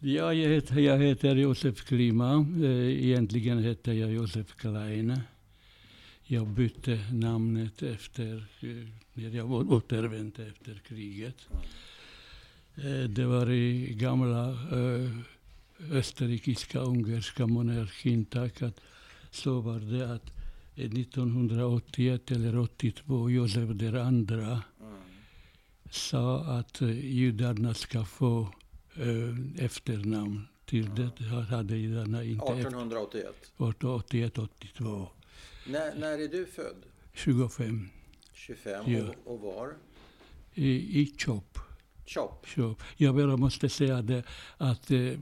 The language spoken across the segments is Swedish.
Ja, jag heter, jag heter Josef Klima. Eh, Egentligen heter jag Josef Klein. Jag bytte namnet efter, eh, när jag å- återvände efter kriget. Eh, Det var i gamla eh, österrikiska ungerska monarkin. Tack att så var det att eh, 1981 eller 82 Josef II Mm. sa att eh, judarna ska få eh, efternamn. Till det hade judarna inte efter 1881. 81, 82, När, när är du född? 25 25 Ja. och, och var? i, i Chop. Chop. Chop. Jag bara måste säga det att eh,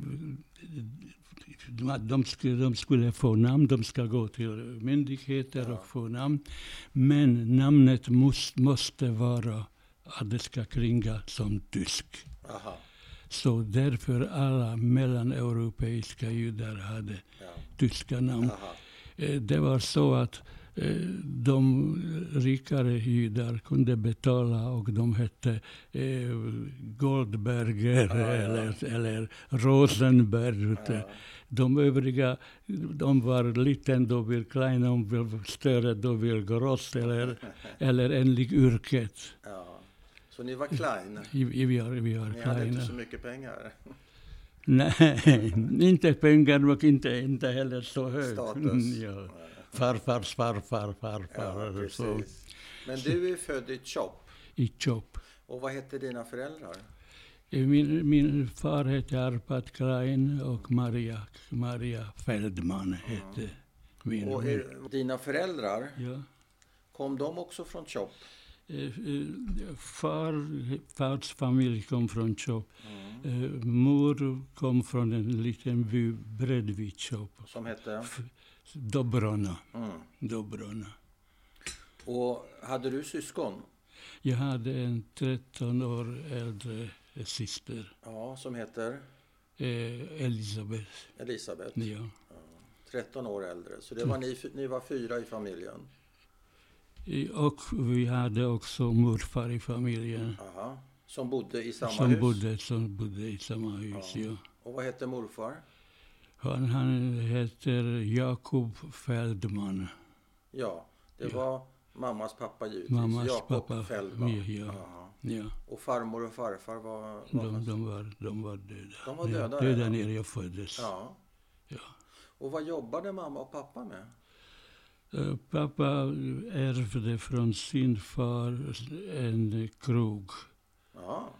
de, de, skulle, de skulle få namn, de ska gå till myndigheter Ja. och få namn. Men namnet måste, måste vara att det ska klinga som tysk. Aha. Så därför alla mellaneuropeiska judar hade Ja. tyska namn. Aha. Eh, Det var så att eh, de rikare judar kunde betala och de hette eh, Goldberger Ja, ja. Eller, eller Rosenberg. du. Ja. De övriga, de var liten, då vill klein, de vill större, då vill gross eller, eller enligt yrket. Ja. Så ni var klein? I, i, vi har, vi har Ni hade inte så mycket pengar? Nej, inte pengar och inte, inte heller så hög. Status? Ja. Farfars farfar, farfar. Ja, så. Men du är född i Chop. I Chop. Och vad hette dina föräldrar? Min, min far hette Arpad Klein och Maria, Maria Feldman hette min. Och är, dina föräldrar, ja. kom de också från Chop? Eh, eh, Far, fars familj kom från Chop. Eh, Mor kom från en liten by bredvid Chop. Som hette? Dobrona. Mm. Dobrona. Och hade du syskon? Jag hade en 13 år äldre syster, Ja, som heter eh, Elisabeth. Elisabeth. Ja. 13 år äldre. Så det var ni, ni var fyra i familjen? Och vi hade också morfar i familjen. Aha. Som bodde i samma som hus? bodde, som bodde i samma hus. Ja. Ja. Och vad hette morfar? Han, han heter Jakob Feldman. Ja, det Ja. var mammas pappa givetvis. Mammas Jakob pappa. Feldman. Ja, ja. Och farmor och farfar var... var De, de, var, de var döda. De var döda döda när jag föddes. Ja. Ja. Och vad jobbade mamma och pappa med? Eh, Pappa ärvde från sin far en krog. Ja,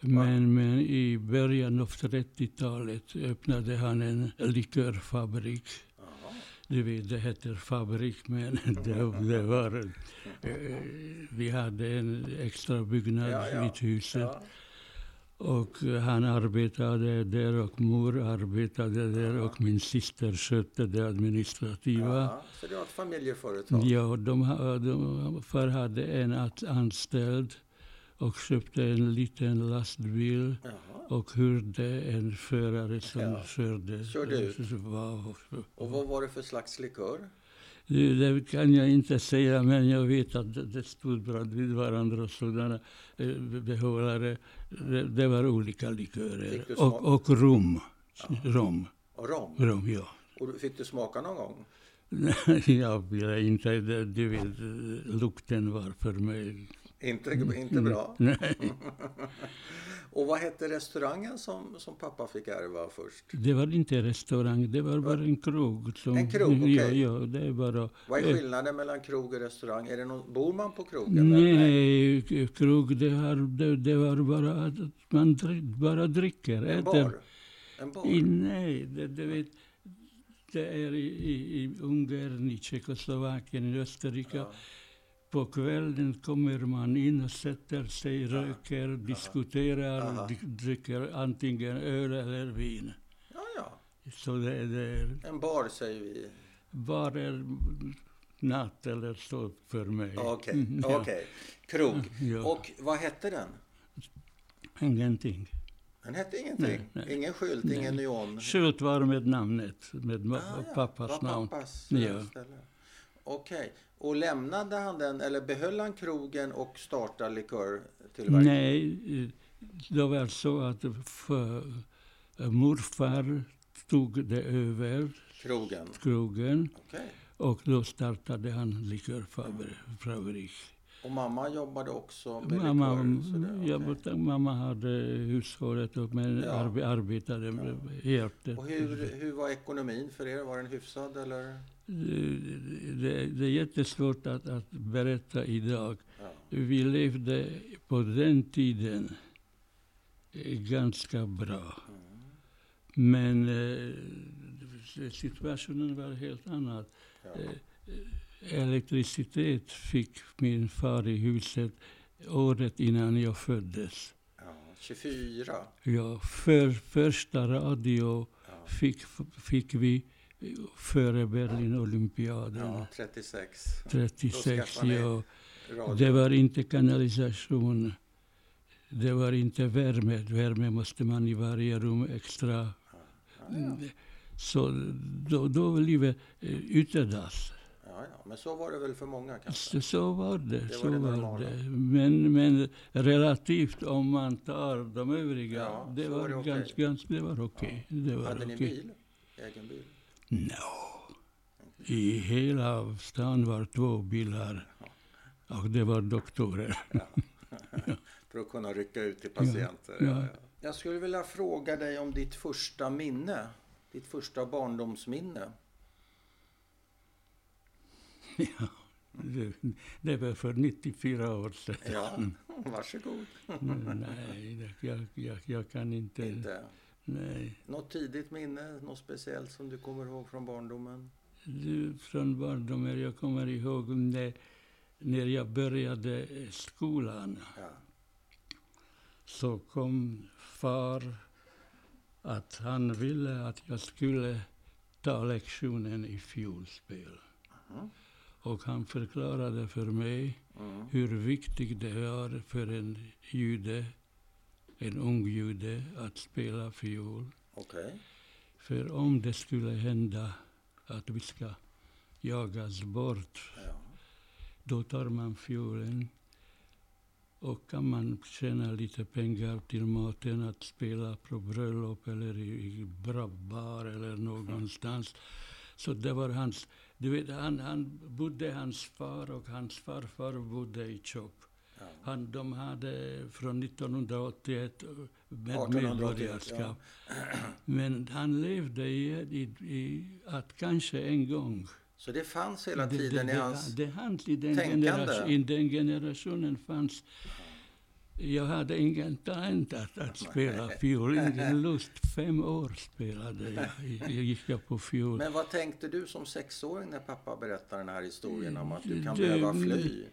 Men, men i början av 30-talet öppnade han en likörfabrik. Du vet, det heter fabrik, men det, det var... Eh, vi hade en extra byggnad Ja, ja. vid huset. ja. Och han arbetade där och mor arbetade där Ja. och min syster skötte det administrativa. ja. Så det var ett familjeföretag? Ja, de, de, far hade en anställd och köpte en liten lastbil Jaha. och hyrde en förare som Ja. körde. Körde ut. Och vad var det för slags likör? Det, kan jag inte säga, men jag vet att det, det stod bredvid varandra sådana eh, behållare. Det, det var olika likörer. Och, och rom. Ja. Rom, Och rom? rom, ja. Och du- fick du smaka någon gång? jag ville inte, du vet, lukten var för mig. Inte, inte bra? Nej, Och vad hette restaurangen som, som pappa fick ärva först? det var inte restaurang, det var bara en krog. Som, En krog, okej. Ja, ja, det bara... Vad är eh, skillnaden mellan krog och restaurang? Är det någon, bor man på krogen? Nej, k- krog, det, har, det, det var bara att man drick, bara dricker, En äter. bar? En bar? I, nej, det, det, vet, det är i, i, i Ungern, i Tjeckoslovakien, i Österrike. Ja. På kvällen kommer man in sätter sig, röker, diskuterar, Aha. dri- dricker antingen öl eller vin. ja, ja. Så det, det är En bar säger vi. bara natt eller så för mig. Okej, Mm, ja. okej. Krog. Ja. Och vad hette den? Ingenting. Den hette ingenting? Nej, nej. Ingen skylt, Nej. ingen neon? Skylt var med namnet, med Ah, ja. pappas namn. pappas eh, Ja. ställe. Okej. Och lämnade han den, eller behöll han krogen och startade likörtillverkning? Nej, det var så att för, Morfar tog det över Krogen? krogen Okej. och då startade han likörfabrik. Och mamma jobbade också med Mamma, likör? ja, okej. but- mamma hade hushållet och men Ja. arbe, arbetade med hjärtat. Och hur, hur var ekonomin för er? Var den hyfsad eller? Det, det, det är jättesvårt att, att berätta idag. Ja. Vi levde på den tiden eh, ganska bra. Mm. Men eh, situationen var helt annan. Ja. Eh, Elektricitet fick min far i huset året innan jag föddes. ja. 24? Ja, för första radio Ja. fick, fick vi före Berlin-olympiaden. ja, 36. 36, skaffade ni ja. Det var inte kanalisation. Det var inte värme. Värme måste man i varje rum extra. Ja, ja. Så då, då livet eh, utedass. Ja, ja. Men så var det väl för många kanske? Så, var det. var så det var det. Men, men relativt om man tar de övriga. Ja, det, var var det okej. ganska, ganska, det var okej. Det var Hade ni bil? Egen bil? No. I hela stan var två bilar. Och det var doktorer. För att kunna rycka ut till patienter? Ja. Ja. Ja, Jag skulle vilja fråga dig om ditt första minne. Ditt första barndomsminne. Ja, det, det var för 94 år sedan. Ja, varsågod. Nej, jag, jag, jag kan inte. Inte. Nej. Något tidigt minne? Något speciellt som du kommer ihåg från barndomen? Du, från barndomen, jag kommer ihåg när, när jag började skolan. Ja. Så kom far att han ville att jag skulle ta lektionen i fiolspel. Mhm. Och han förklarade för mig Mm. hur viktigt det var för en jude, en ung jude, att spela fiol. Okej. För om det skulle hända att vi ska jagas bort, Ja. då tar man fiolen och kan man tjäna lite pengar till maten att spela på bröllop eller i, i bra bar eller någonstans. Så det var hans, du vet, han, han bodde, hans far och hans farfar bodde i Chop. Ja. Han, de hade från 1981 med 1881, medborgarskap. Men han levde i, i, i att kanske en gång. Så det fanns hela det, tiden det, i det, hans... det fanns i den, tänkande. i den generationen fanns jag hade ingen talent att, att spela fiol, ingen lust. Fem år spelade jag. Jag gick jag på fiol. Men vad tänkte du som sexåring när pappa berättade den här historien om att du kan Det- behöva fly?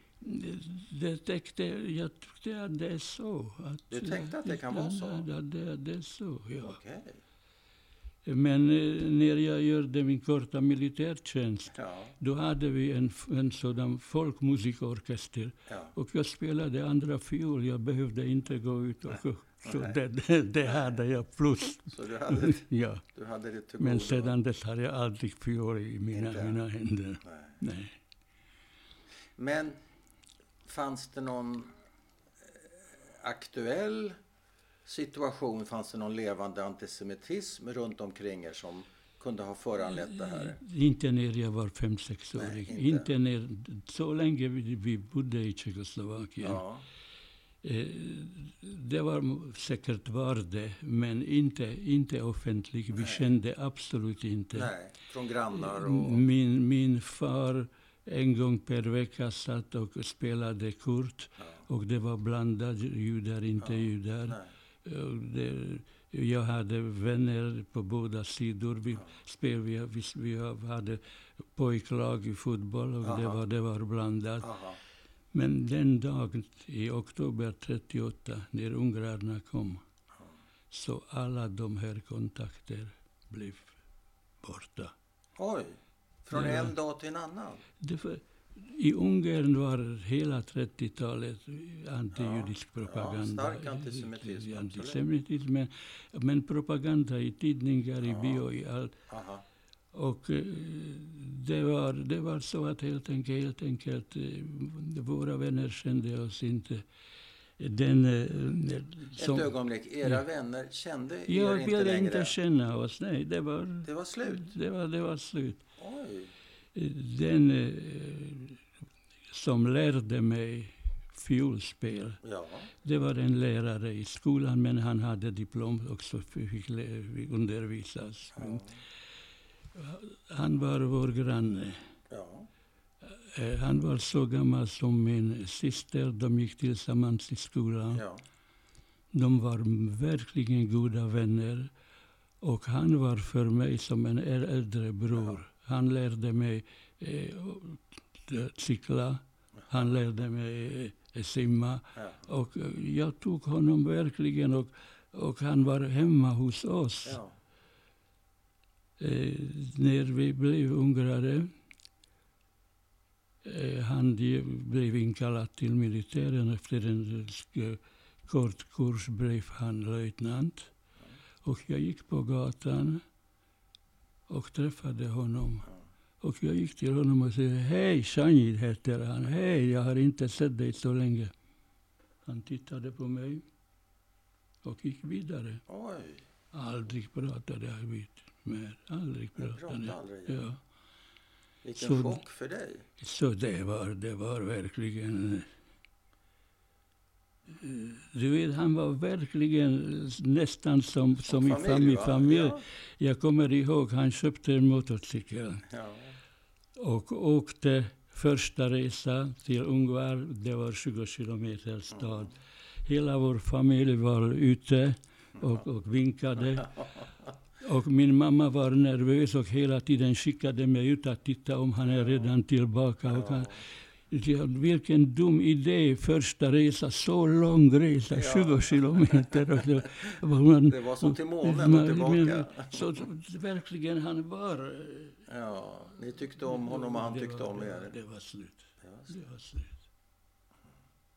Det tänkte, jag tyckte att det är så. Att, Du tänkte att det kan vara så? Ja, det, det är så, ja. Okej. Men eh, när jag gjorde min korta militärtjänst, Ja, då hade vi en, en sådan folkmusikorkester. ja. Och jag spelade andra fiol, jag behövde inte gå ut. Och, så det, det, det hade jag plus. Så du hade, Ja. du hade det till Men sedan dess har jag aldrig fiol i mina, Inte? mina händer. Nej. Nej. Men fanns det någon eh, aktuell situation? Fanns det någon levande antisemitism runt omkring er som kunde ha föranlett det här? Inte när jag var fem, sexårig. Inte. inte. när, så länge vi, vi bodde i Tjeckoslovakien. Ja, Eh, det var säkert var det, men inte, inte offentligt. Vi Nej. kände absolut inte. nej, från grannar och... Min, min far en gång per vecka satt och spelade kort. Ja, Och det var blandat, judar, inte Ja, judar. det, jag hade vänner på båda sidor. Vi, Ja. spel, vi, vi, vi hade pojklag i fotboll och det var, det var blandat. Aha. Men den dagen i oktober 38, när ungrarna kom, så alla de här kontakter blev borta. Oj, från Ja. en dag till en annan? Var, I Ungern var hela 30-talet antijudisk Ja, propaganda. stark antisemitism, antisemitism, men, men propaganda i tidningar, i Ja. bio, i allt. Aha. Och eh, det var, det var så att helt enkelt, helt enkelt eh, våra vänner kände oss inte. den... eh, Ett ögonblick, era Ja. vänner kände er jag inte ville längre? inte känna oss, nej. Det var, Det var slut? det var, det var slut. Den eh, som lärde mig fiolspel, Ja. det var en lärare i skolan, men han hade diplom också, fick undervisas. Ja. Han var vår granne. ja. Eh, Han var så gammal som min syster. De gick tillsammans i skolan. De var verkligen goda vänner. Och han var för mig som en äl- äldre bror. Han lärde mig eh, cykla. Han lärde mig eh, simma. ja. Och eh, jag tog honom verkligen och, och han var hemma hos oss. ja. Eh, när vi blev ungrare, eh, han blev inkallad till militären. Efter en sk- kort kurs blev han löjtnant. Och jag gick på gatan och träffade honom. Och jag gick till honom och sa, hej, Shanid heter han. Hej, jag har inte sett dig så länge. Han tittade på mig och gick vidare. Oj. Aldrig pratade jag vid mer. Aldrig pratade. aldrig igen. Ja. Vilken Så- chock för dig. Så det var, det var verkligen... Du vet, han var verkligen nästan som, som i familj. familj. Ja. Jag kommer ihåg, han köpte en motorcykel Ja. och åkte första resa till Ungvar. Det var 20 kilometer stad. Hela vår familj var ute och, och vinkade. Och min mamma var nervös och hela tiden skickade mig ut att titta om han är redan tillbaka. Och han, Ja, vilken dum idé, första resa, så lång resa, Ja. 20 kilometer. Och det, var man, Det var som till månen och tillbaka. Så verkligen, han var... Ja, ni tyckte om honom och han tyckte var, om er. Det var slut. Det var så. Det var slut.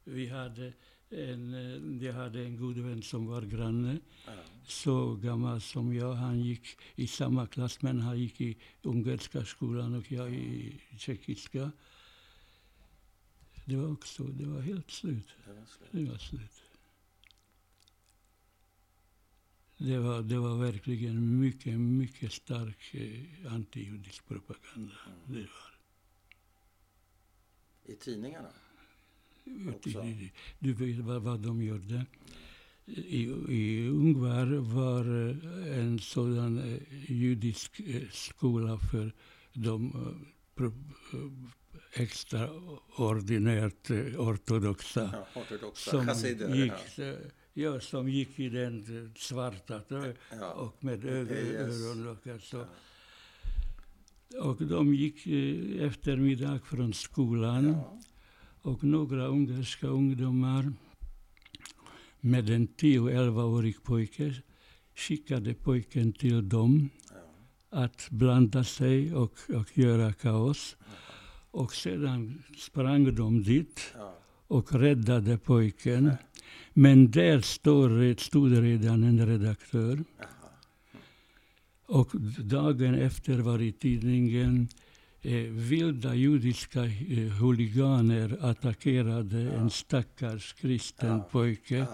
Vi hade en, eh, jag hade en god vän som var granne, Ja. så gammal som jag. Han gick i samma klass, men han gick i ungerska skolan och jag i tjeckiska. Det var också, det var helt slut. Det var slut. Det var slut. Det var, det var verkligen mycket, mycket stark eh, antijudisk propaganda. Det var. I tidningarna? Också. Du, vet vad, vad de gjorde. I, I Ungvar var eh, en sådan eh, judisk skola för de pro, extraordinärt ortodoxa Ja, ortodoxa som chassider. gick, Ja. ja, som gick i den svarta Ja. och med Yes. öronlockar. Så. Och de gick eh, eftermiddag från skolan. Och några ungerska ungdomar med en 10-11-årig pojke skickade pojken till dem att blanda sig och, och göra kaos. Och sedan sprang de dit och räddade pojken. Men där står, stod redan en redaktör. Och dagen efter var i tidningen eh, vilda judiska eh, huliganer attackerade en stackars kristen pojke.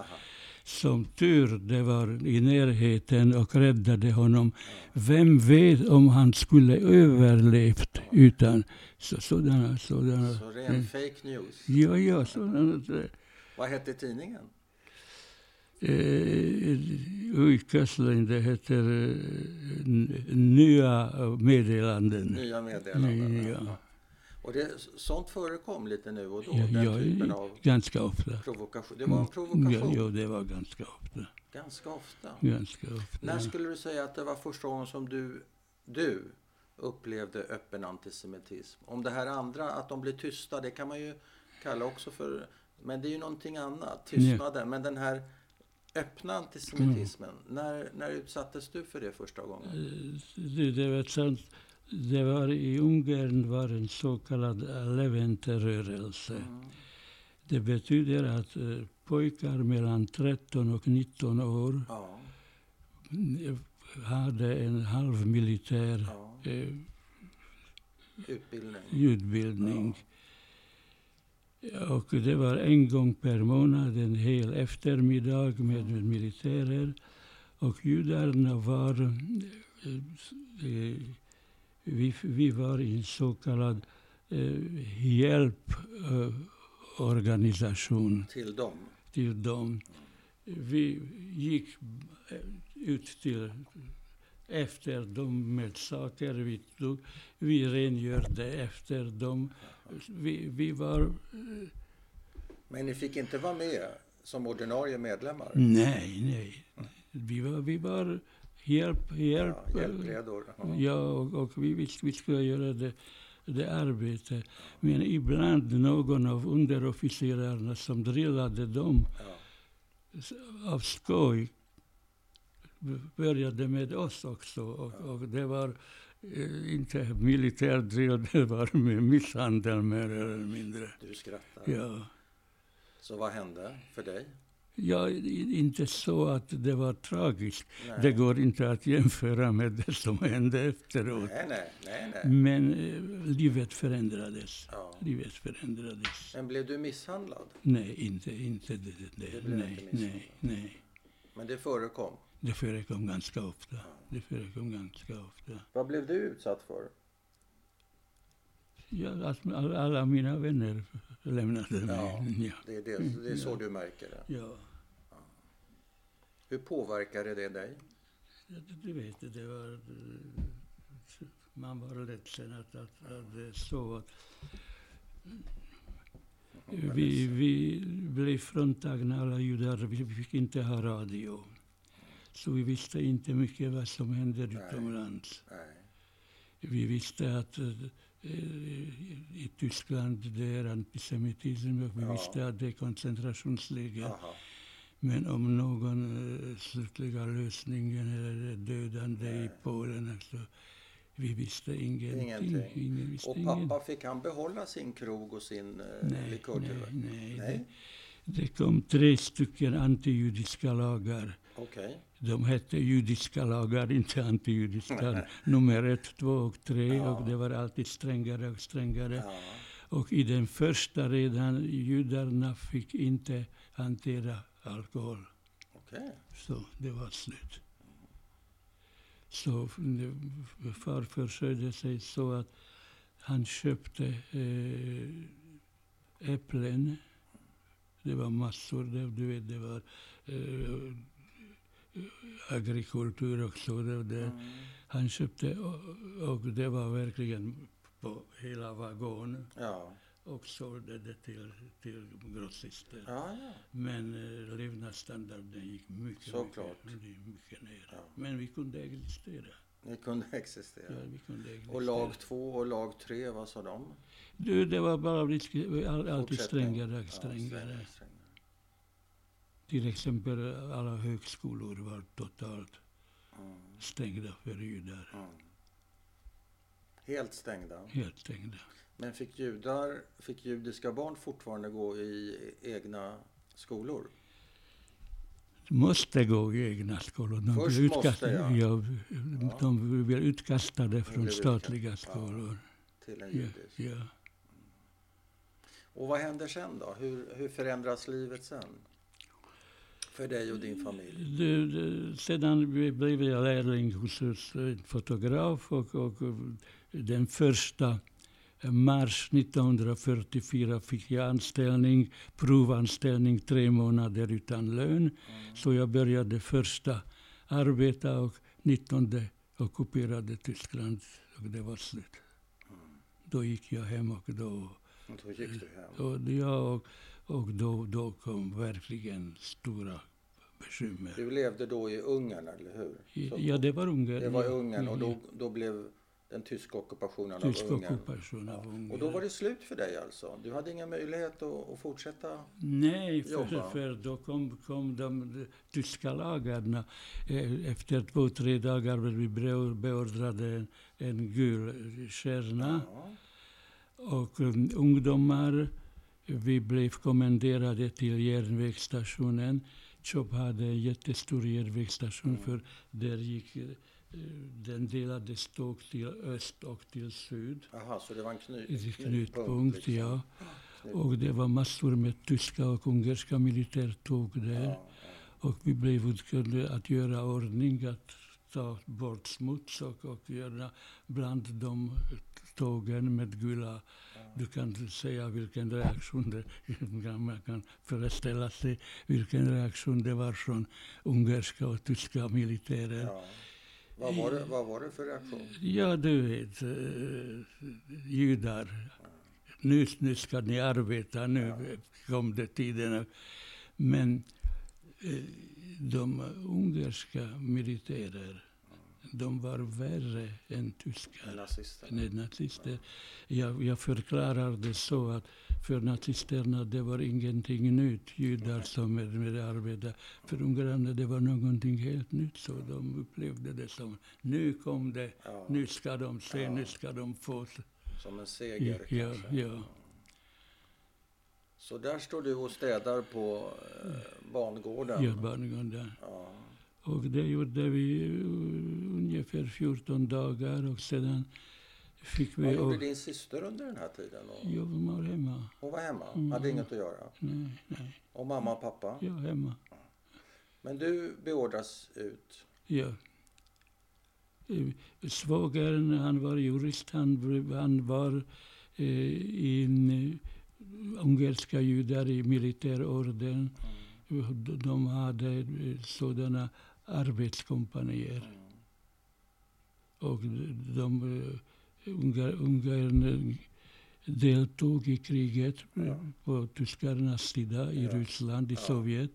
Som tur det var i närheten och räddade honom. Vem vet om han skulle överlevt utan så, sådana, sådana. Så ren fake news. Ja, ja, sådana. Vad hette tidningen? Eh, Kösslin, det heter eh, Nya meddelanden. Nya meddelanden. Ja. Ja. Och det, sånt förekom lite nu och då, Ja, den ja, typen av ganska ofta. provokation. Det var en Ja, provokation ja, det var ganska ofta. ganska ofta. Ganska ofta. När skulle du säga att det var första gången som du, du upplevde öppen antisemitism? Om det här andra, att de blir tysta, det kan man ju kalla också för... Men det är ju någonting annat, tystnaden. Men den här öppna antisemitismen, när, när utsattes du för det första gången? Det, det, var sant. Det var i Ungern var en så kallad Levente-rörelse. Mm. Det betyder att eh, pojkar mellan 13 och 19 år Ja, mm, hade en halvmilitär ja. eh, Utbildning. utbildning. Och det var en gång per månad, en hel eftermiddag med militärer. Och judarna var... eh, eh, Vi, vi var i en så kallad eh, hjälporganisation Till dem? till dem. Vi gick eh, ut till efter dem med saker. Vi, tog, vi rengjorde efter dem. Vi, vi var... Men ni fick inte vara med som ordinarie medlemmar? Nej, nej. Vi var, vi var hjälp, hjälp. Ja, hjälpredor? Ja. Ja, och, och vi visste vi skulle göra det, det arbetet. Men ibland någon av underofficerarna som drillade dem Ja. av skoj började med oss också. Och, och det var eh, inte militärdrill, det var med misshandel mer eller mindre. Du skrattar. Ja. Så vad hände för dig? Ja, inte så att det var tragiskt. Nej. Det går inte att jämföra med det som hände efteråt. Nej, nej. Men eh, livet förändrades. Ja. Livet förändrades. Men blev du misshandlad? Nej, inte, inte det. det, Det nej, nej, nej. Men det förekom? Det förekom ganska ofta. Det förekom ganska ofta. Vad blev du utsatt för? Ja, att alla, mina vänner lämnade mig. Ja. Ja. Det är, det, det är så du märker det. Ja. Hur påverkade det dig? Du vet, det var... Man var ledsen att, att, att det att vi, vi blev fråntagna alla judar. Vi fick inte ha radio. Så vi visste inte mycket vad som hände utomlands. Vi visste att eh, i Tyskland det är antisemitism och vi Ja. visste att det är koncentrationsläger. Jaha. Men om någon eh, slutliga lösningen eller dödande i Nej. Polen, alltså, vi visste ingenting. Ingenting. Ingen visste Och ingen- pappa, fick han behålla sin krog och sin eh, Nej, nej, likörtillverkning? nej. Nej. Det, det kom tre stycken antijudiska lagar. Okej. De hette judiska lagar, inte antijudiska. Nummer ett, två och tre. Ja. Och det var alltid strängare och strängare. Ja. Och i den första redan, judarna fick inte hantera alkohol. Okej. Så det var slut. Så far försörjde sig så att han köpte eh, äpplen. Det var massor, det, du vet, det var eh, agrikultur och så. Det, det. Mm. Han köpte och, och det var verkligen på hela vagon Ja. Och sålde det till, till grossister. Ja, ja. Men eh, levnadsstandarden gick mycket, Såklart. mycket, mycket ner. Ja. Men vi kunde existera. Ni kunde existera. Ja, vi kunde existera. Och lag två och lag tre, vad sa de? Du, det var bara all, alltid strängare och strängare. strängare, strängare. Till exempel alla högskolor var totalt Mm. stängda för judar. Mm. Helt stängda. Helt stängda. Men fick judar, fick judiska barn fortfarande gå i egna skolor? Måste gå i egna skolor. De Först måste, utkastade, ja. ja. De blev utkastade från statliga utkastade, ja. skolor. Till en Ja, judisk? ja. Och vad händer sen då? Hur, hur förändras livet sen? För dig och din familj? Det, det, sedan blev jag lärling hos hos en fotograf och, och den första mars 1944 fick jag anställning, provanställning tre månader utan lön. Så jag började första arbeta och 19 ockuperade Tyskland och det var slut. Då gick jag hem och då, Då gick du hem? och, ja, och, och då, då kom verkligen stora bekymmer. Du levde då i Ungern, eller hur? Så- Ja, det var Ungern. det var. Ungern och då, då blev den tyska ockupationen Tysk av Ungern. ockupation av Ungern. Och då var det slut för dig alltså? Du hade ingen möjlighet att, att fortsätta? Nej, för, jobba. för då kom, kom de, de tyska lagarna. Eh, Efter två, tre dagar blev vi beo- beordrade en, en gul stjärna. Ja. Och um, ungdomar, vi blev kommenderade till järnvägsstationen. Chop hade en jättestor järnvägsstation Mm. för där gick, eh, den delades då till öst och till syd. Aha, så det var en kny, knutpunkt, liksom. ja. Och det var massor med tyska och ungerska militärtåg där. Ja, Och vi blev utkörda att göra ordning, att ta bort smuts och, och göra bland de tågen med gula. Du kan säga vilken reaktion det man kan föreställa sig vilken reaktion det var från ungerska och tyska militärer. ja. Vad, var det, vad var det för reaktion? Ja, du vet, eh, judar. Nu, nu ska ni arbeta, nu kom det tiden. Men eh, de ungerska militärer, de var värre än tyskar. Nazisterna? Nej, nazister. Jag, jag förklarar det så att för nazisterna det var ingenting nytt, judar som med, med arbete. För ungrarna det var någonting helt nytt, så de upplevde det som nu kom det, Ja, nu ska de se, Ja. nu ska de få. som en seger Ja, kanske? ja. Så där står du och städar på eh, bangården? Ja, barngården. Ja. Och det gjorde vi uh, ungefär 14 dagar och sedan fick Vad vi... gjorde Och, din syster under den här tiden? Och jag var hemma. hon var hemma, Mm. hade inget att göra. Nej, nej. Och mamma och pappa? Jag hemma. Men du beordras ut? Ja. Eh, Svågern, han var jurist. Han, han var eh, in eh, ungerska judar i militärorden. Mm. De- De hade eh, sådana arbetskompanier. Mm. Och de eh, ungar, ungarna deltog i kriget eh, Ja. på tyskarnas sida i Ja. Ryssland, i Ja. Sovjet.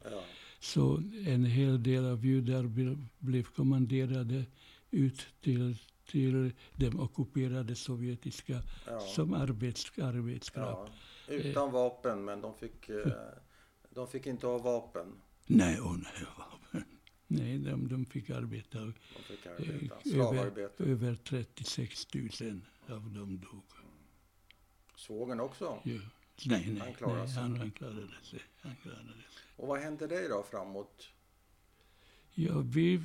Så en hel del av judar ble- blev kommenderade ut till, till de ockuperade sovjetiska som arbets, arbetskraft. Utan vapen, men de fick, eh, de fick inte ha vapen. Nej, åh nej. Nej, de, de fick arbeta. De fick arbeta. Eh, Slavarbete. Över 36 000 av dem dog. Svågern också. Ja. Nej, nej, Han klarade nej sig. han, han klarade sig. Han klarade sig. Och vad hände dig då framåt? Ja, vi,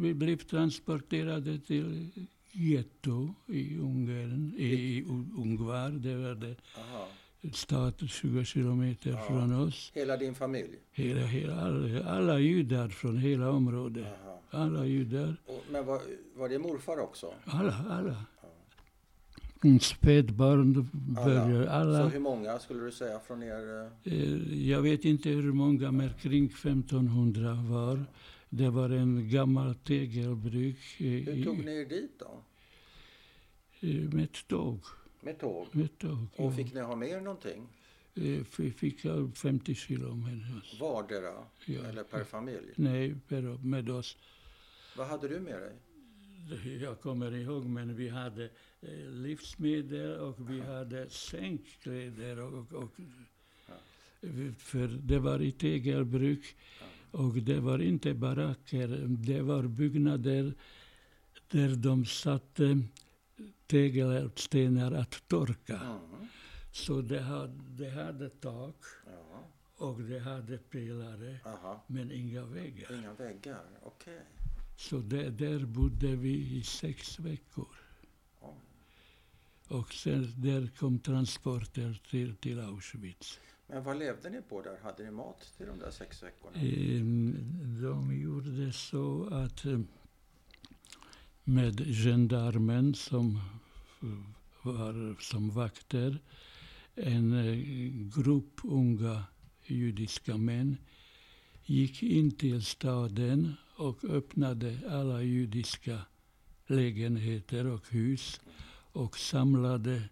vi blev transporterade till getto i Ungern, i, i Ungvar. Det var det Aha. Stad 20 kilometer Ja. från oss. Hela din familj? Hela, hela, alla, alla judar från hela området. Aha. Alla judar. Och, men var, var det morfar också? Alla, alla. Ja. Spädbarn börjar. Så Alla. hur många skulle du säga från er? eh, Eh, Jag vet inte hur många, men kring 1500 var. Det var en gammal tegelbruk eh, Hur tog ni er dit då? med tåg. Med tåg? Med tåg Och ja. fick ni ha med er någonting? Eh, Vi fick ha 50 kilo med oss. Vardera? Ja. Eller per familj? Nej, per- med oss. Vad hade du med dig? Jag kommer ihåg, men vi hade eh, livsmedel och vi hade sängkläder. Och, och, för det var i tegelbruk och det var inte baracker. Det var byggnader där de satte tegelstenar att torka. Mm. Så det hade, det hade tak Ja. och det hade pelare, Aha. men inga väggar. Inga väggar? Okej. Så där, där bodde vi i sex veckor. Oj. Och sen där kom transporter till, till Auschwitz. Men vad levde ni på där? Hade ni mat till de där sex veckorna? Ehm, De gjorde så att eh, med gendarmen som var som vakter, en eh, grupp unga judiska män gick in till staden och öppnade alla judiska lägenheter och hus och samlade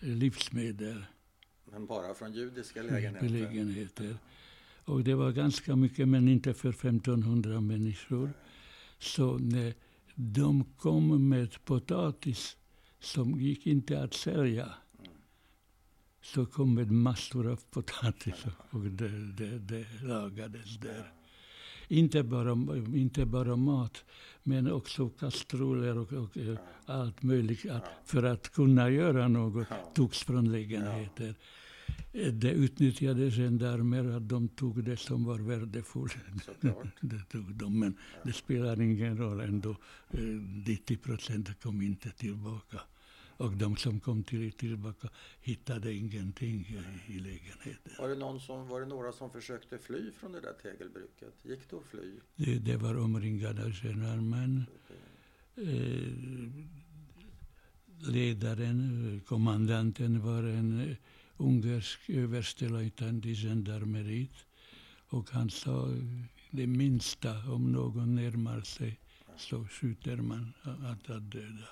livsmedel. Men bara från judiska lägenheter. lägenheter? lägenheter. Och det var ganska mycket, men inte för 1500 människor. Så när de kom med potatis som gick inte att sälja. Så kom med massor av potatis och det, det, det lagades där. Inte bara, inte bara mat, men också kastruller och, och eh, allt möjligt. Att, för att kunna göra något togs från lägenheter. Eh, Det utnyttjade gendarmer att de tog det som var värdefullt. Det tog de, men det spelar ingen roll ändå. Eh, 90 procent kom inte tillbaka. Och de som kom till, tillbaka hittade ingenting i, i lägenheten. Var det, någon som, var det några som försökte fly från det där tegelbruket? Gick det att fly? Det, det var omringade gendarmen. Eh, ledaren, kommandanten var en ungersk överstelöjtnant i gendarmeriet. Och han sa det minsta om någon närmar sig så skjuter man att, att döda.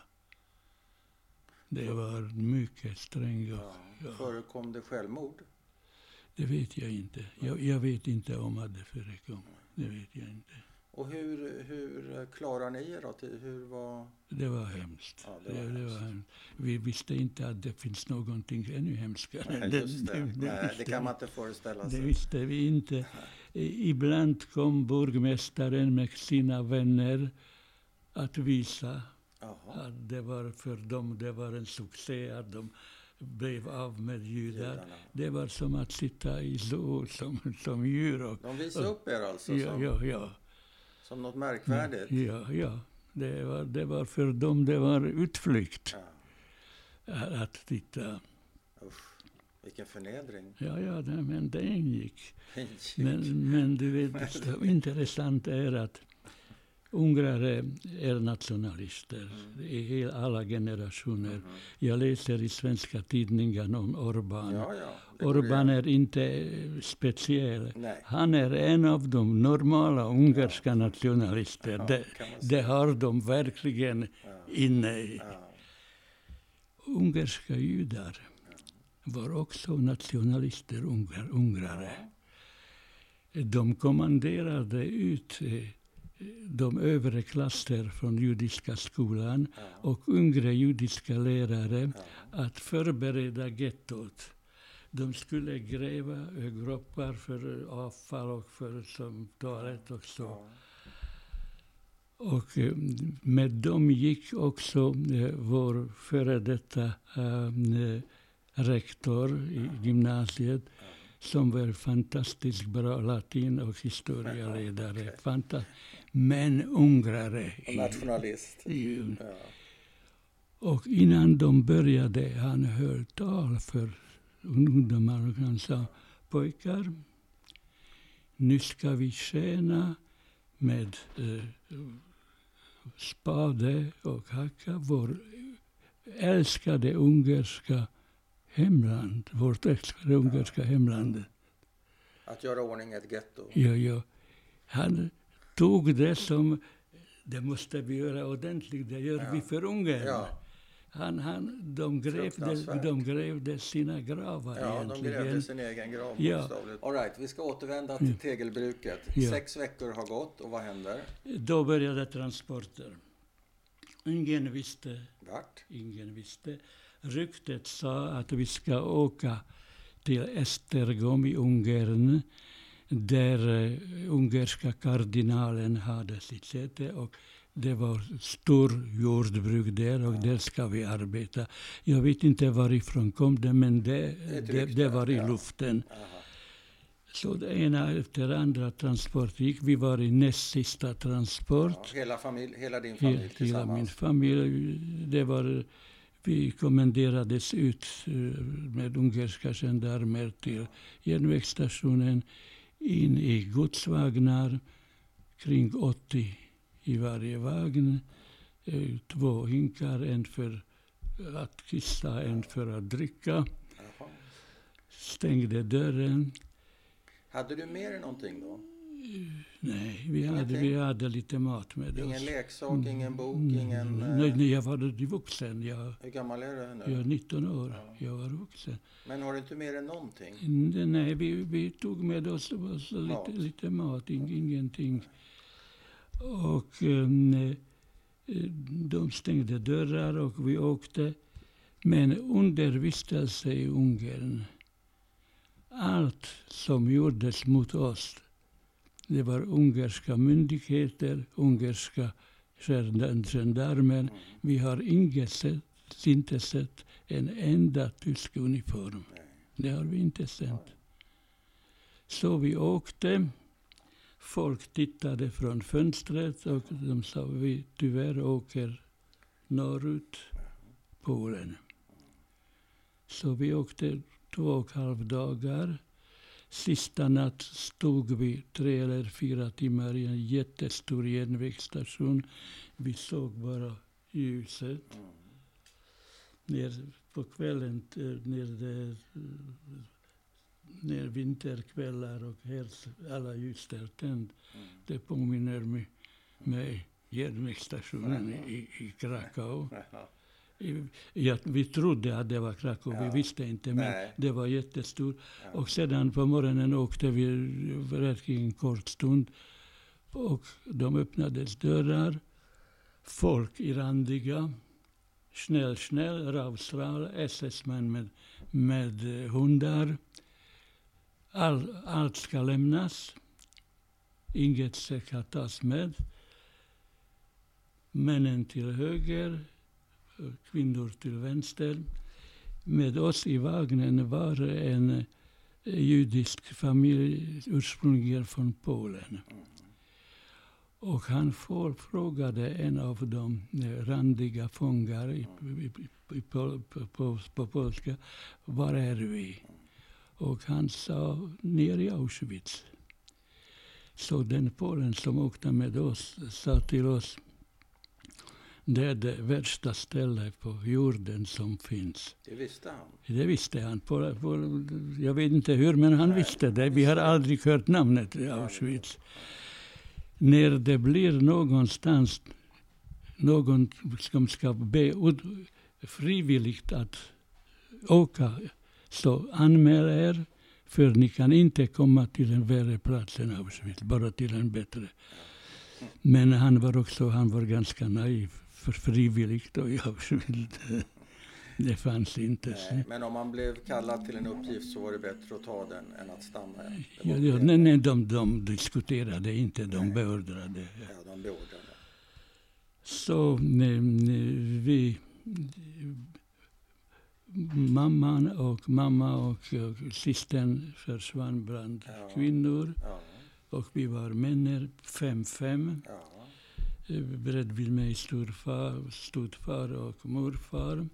Det var mycket strängt. Ja. Förekom det självmord? Det vet jag inte. Jag, jag, vet inte om att det förekom. Det vet jag inte. Och hur, hur klarar ni er då? Hur var... Det var hemskt. Ja, det var det, det hemskt. var hemskt. Vi visste inte att det finns någonting ännu hemskare. Nej, just det. Nej, det kan man inte föreställa Det sig. visste vi inte. Ibland kom burgmästaren med sina vänner att visa Jaha. att det var för dem det var en succé att de blev av med judar. Det var som att sitta i zoo som, som djur. Och, De visade upp er alltså ja, som, ja, ja. Som något märkvärdigt? ja, ja. Det, var, det var för dem det var utflykt Ja. att, titta. Usch, vilken förnedring. Ja, ja, det, men det ingick. Pinsamt. Men, men du vet, det som är intressant är att ungrare är nationalister i alla generationer. Jag läser i svenska tidningen om Orbán. Ja, ja. det Orbán är inte eh, speciell. Nej. Han är en av de normala ungerska nationalister. Ja, det, man det säga. har de verkligen inne i. Ungerska judar var också nationalister, ungar, ungrare. De kommanderade ut eh, de övre klasser från judiska skolan och yngre judiska lärare att förbereda gettot. De skulle gräva gropar för avfall och för som toalett och så. Och eh, med dem gick också eh, vår före detta eh, rektor i gymnasiet som var fantastiskt bra latin och historieledare. Fanta- men ungrare. Och nationalist. I- Ja. Och innan de började han höll tal för ungdomar och han sa pojkar, nu ska vi tjäna med eh, spade och hacka vår älskade ungerska hemland, vårt älskade ungerska hemland. Att göra ordning ett getto. Ja, ja. Han tog det som, det måste vi göra ordentligt, det gör Ja. vi för Ungern. Ja, Han, han, de, grävde, de grävde sina gravar ja de egentligen. grävde sin egen grav Ja. All right, vi ska återvända till tegelbruket. Ja. Sex veckor har gått och vad händer? Då började transporter. Ingen visste, Vart? ingen visste. Ryktet sa att vi ska åka till Esztergom i Ungern där eh, ungerska kardinalen hade sitt säte. Och det var stor jordbruk där och där ska vi arbeta. Jag vet inte varifrån kom det, men det, det, det var i ja. luften. Aha. Så det ena efter andra transport gick. Vi var i näst sista transport. Ja, hela, familj, hela din familj Hela tillsammans? min familj. Det var, vi kommenderades ut eh, med ungerska gendarmer till järnvägsstationen, in i godsvagnar, kring 80 i varje vagn. Eh, Två hinkar, en för att kissa, en för att dricka. Jaha. Stängde dörren. Hade du med dig någonting då? Nej, vi hade, vi hade lite mat med Ingen oss. leksak, ingen bok, Mm, ingen... eh, Nej, nej, jag var vuxen. Jag, Hur gammal är du nu? jag är 19 år. Jag var vuxen. Men har du inte med dig någonting? Nej, Nej, vi, vi tog med oss, oss Mat. lite, lite mat, ing, ingenting. Och eh, de stängde dörrar och vi åkte. Men under vistelse i Ungern, allt som gjordes mot oss, det var ungerska myndigheter, ungerska gendarmer. Vi har inget sett, inte sett en enda tysk uniform. Det har vi inte sett. Så vi åkte. Folk tittade från fönstret och de sa vi tyvärr åker norrut Polen. Så vi åkte två och en halv dagar. Sista natt stod vi tre eller fyra timmar i en jättestor järnvägsstation. Vi såg bara ljuset. Ner på kvällen, eh, när, det, när vinterkvällar och helst alla ljus är tänd. Det påminner mig, mig järnvägsstationen i, i Krakow. Ja, vi trodde att det var Krakow, Ja. vi visste inte, men Nej. det var jättestort. Ja. Och sedan på morgonen åkte vi rätt en kort stund. Och de öppnades dörrar. Folk i randiga. Snäll, snäll, ravsral, SS-män med, med eh, hundar. All, allt ska lämnas. Inget ska tas med. Männen till höger, kvinnor till vänster. Med oss i vagnen var en eh, judisk familj ursprungligen från Polen. Och han får, frågade en av de eh, randiga fångar i, i, i, på, på, på, på polska, var är vi? Och han sa, ner i Auschwitz. Så den Polen som åkte med oss sa till oss, det är det värsta stället på jorden som finns. Det visste han. Det visste han. På, på, jag vet inte hur, men han Nej, visste det. Vi har aldrig hört namnet Auschwitz. När det blir någonstans någon som ska be frivilligt att åka, så anmäl er. För ni kan inte komma till en värre plats än Auschwitz, bara till en bättre. Men han var också han var ganska naiv. För frivilligt och i Auschwitz, det fanns inte. Nej, men om man blev kallad till en uppgift så var det bättre att ta den än att stanna. Ja, ja, nej, nej, de, de diskuterade inte, de Nej. beordrade. Ja, de beordrade. Så eh, vi, mamman och mamma och, och systern försvann bland Ja. kvinnor. Ja, Och vi var män, fem, fem. ja, Bredvid mig storfar, stod far och morfar.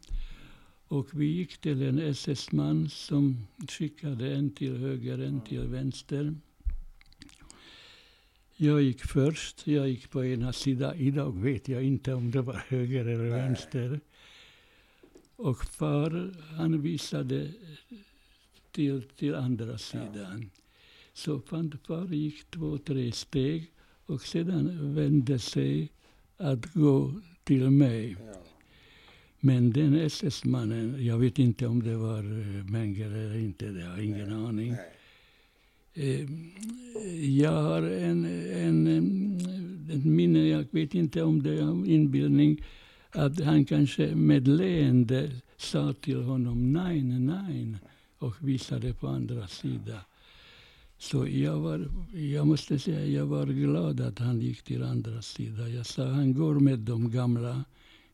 Och vi gick till en SS-man som skickade en till höger, en till vänster. Jag gick först. Jag gick på ena sidan. Idag vet jag inte om det var höger eller Nej. vänster. Och far, han visade till, till andra sidan. Så fan- far gick två, tre steg och sedan vände sig att gå till mig. ja. Men den SS-mannen, jag vet inte om det var eh, Mengele eller inte, det har ingen Nej, aning. Nej. Eh, Jag har en, en, en, ett minne, jag vet inte om det är inbildning, att han kanske med leende sa till honom nej, nej och visade på andra sidan. Så jag, var, jag måste säga jag var glad att han gick till andra sidan. Jag sa han går med de gamla,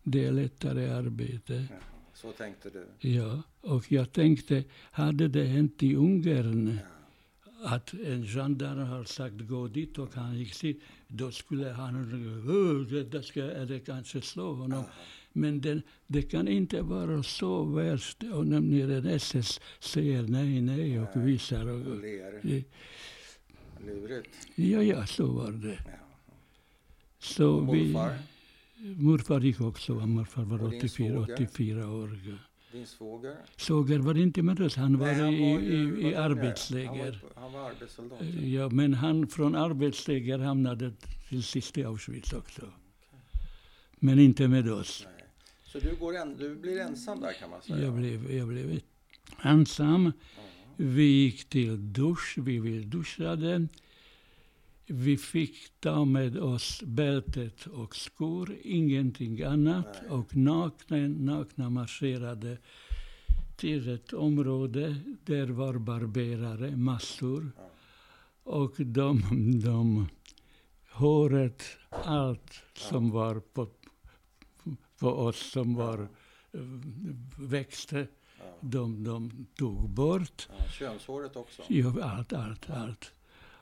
det är lättare arbete. Ja, så tänkte du. Ja, och jag tänkte, hade det hänt i Ungern Ja. att en gendarm har sagt gå dit och han gick dit, då skulle han "Åh, det ska eller kanske slå honom. Aha. Men det, det kan inte vara så värst och när en SS säger nej, nej och Nej. visar. Och Och, ler. Lurigt. ja, ja, så var det. Ja. Så morfar? Vi, morfar gick också, morfar var Och din 84, svåger? 84 år. Din svåger? Svåger var inte med oss, han var, Nej, han i, var ju- i, var i arbetsläger. Han var, han var arbetssoldat. ja. Men han från arbetsläger hamnade till sist i Auschwitz också. Men inte med oss. Nej. Så du, går en, du blir ensam där kan man säga? Jag blev, jag blev ensam. Ja. Vi gick till dusch, vi vi duschade. Vi fick ta med oss bältet och skor, ingenting annat. Nej. Och nakna, nakna marscherade till ett område där var barberare, massor. Ja. Och de, de håret, allt som var på, på oss som var eh, växte, Ja. de, de tog bort. Ja, könshåret också? Ja, allt, allt, allt.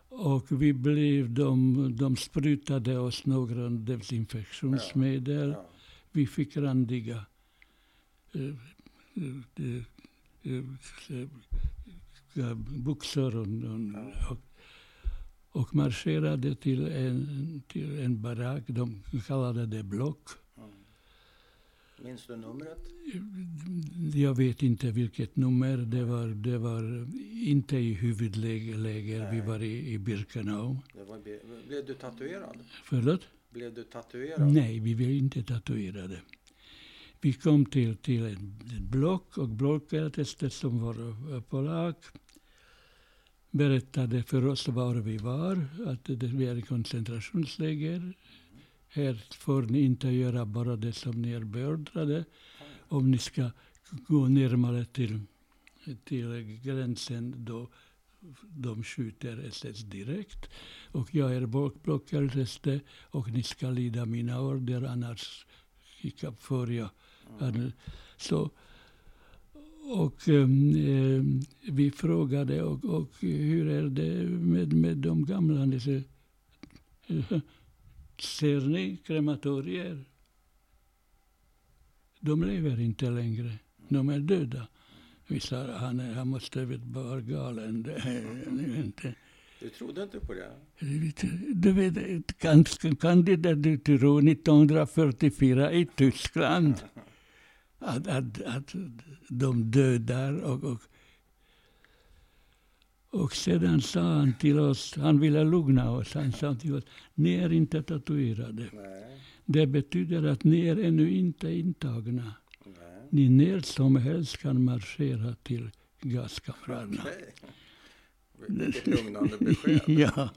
Och vi blev, de, de sprutade oss några desinfektionsmedel. Ja. Vi fick randiga eh, eh, eh, byxor och, och, och, och marscherade till en, till en barack. De kallade det block. Minns du numret? Jag vet inte vilket nummer. Det var, det var inte i huvudläger. Vi var i, i Birkenau. Det var, blev du tatuerad? Förlåt? Blev du tatuerad? Nej, vi var inte tatuerade. Vi kom till, till ett block och blockäldste som var polack berättade för oss var vi var, att det, vi är i koncentrationsläger. Här får ni inte göra bara det som ni är beordrade. Om ni ska gå närmare till, till gränsen då de skjuter SS direkt. Och jag är blockäldste och ni ska lyda mina order annars får jag. Mm. Så, och um, vi frågade och, och hur är det med, med de gamla? Ser ni krematorier? De lever inte längre. De är döda. Vi sa han, han måste vara galen. Det är inte. Du trodde inte på det? Du vet, kan, kan det där du tro 1944 i Tyskland att, att, att de dödar och, och och sedan sa han till oss, han ville lugna oss, han sa till oss, ni är inte tatuerade. Nej. Det betyder att ni är ännu inte intagna. Nej. Ni när som helst kan marschera till gaskamrarna. Okay. Vilket lugnande besked. ja.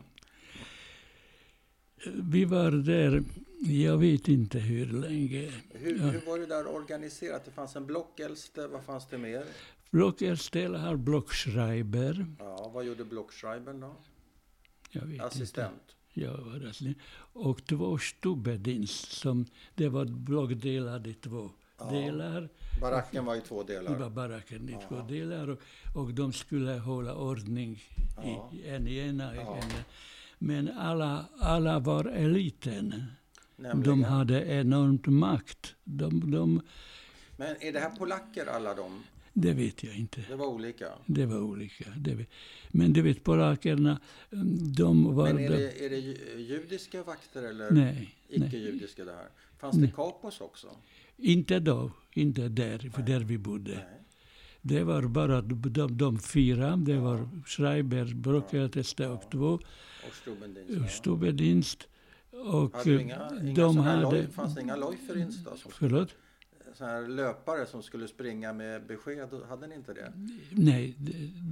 Vi var där, jag vet inte hur länge. Hur, hur var det där organiserat? Det fanns en blockäldste, vad fanns det mer? Blockäldste har blockschreiber. Ja, vad gjorde blockschreibern då? Assistent? Inte. Jag var assistent. Och två stubbedienst, som det var blockdelade i två ja. delar. Baracken var i två delar? Det var baracken i ja. två delar. Och, och de skulle hålla ordning ja. i en i ena. Ja. En. Men alla, alla var eliten. Nämligen? De hade enormt makt. De, de, men är det här polacker alla de? Det vet jag inte. Det var olika? Det var olika. Det men du vet, polackerna, de var... Men är det, är det judiska vakter eller nej, icke-judiska det här? Fanns nej. det kapos också? Inte då, inte där, för där vi bodde. Nej. Det var bara de, de fyra. Det ja. var Schreiber, Brockelteste ja. och två. Och Stubedinst. Och hade inga, inga de hade... Loj, fanns det inga Leuferins då? Förlåt? Såna här löpare som skulle springa med besked. Hade ni inte det? Nej.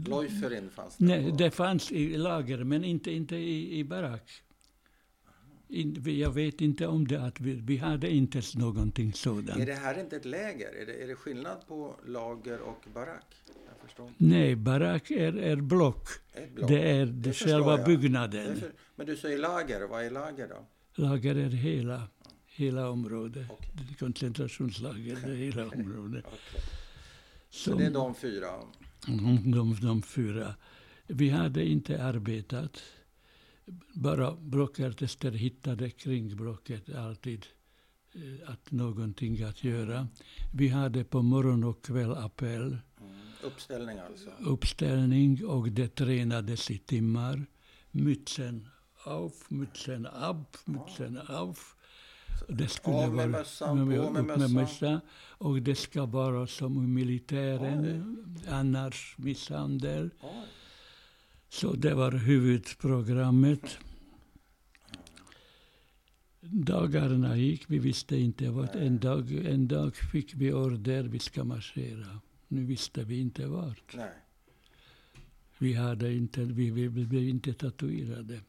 Leuferin fanns det? Nej, det fanns i lager, men inte, inte i, i barack. In, jag vet inte om det, att vi, vi hade inte någonting sådant. Är det här inte ett läger? Är det, är det skillnad på lager och barack? Nej, barack är, är block. block. Det är det själva jag. byggnaden. För, men du säger lager, vad är lager då? Lager är hela hela området. Okay. Koncentrationslager, det hela området. okay. Så, Så det är de fyra? De, de, de fyra. Vi hade inte arbetat. Bara blockartister hittade kring blocket alltid eh, att någonting att göra. Vi hade på morgon och kväll appell. Mm. Uppställning alltså? Uppställning och det tränades i timmar. Mützen auf, Mützen ab, Mützen auf. Det skulle av med mössan, med, på med mössan. mössa. Och det ska vara som militären, Oj. annars misshandel. Oj. Så det var huvudprogrammet. Dagarna gick, vi visste inte vad. En dag, en dag fick vi order, vi ska marschera. Nu visste vi inte vart. Nej. Vi, hade inte, vi, vi blev inte tatuerade.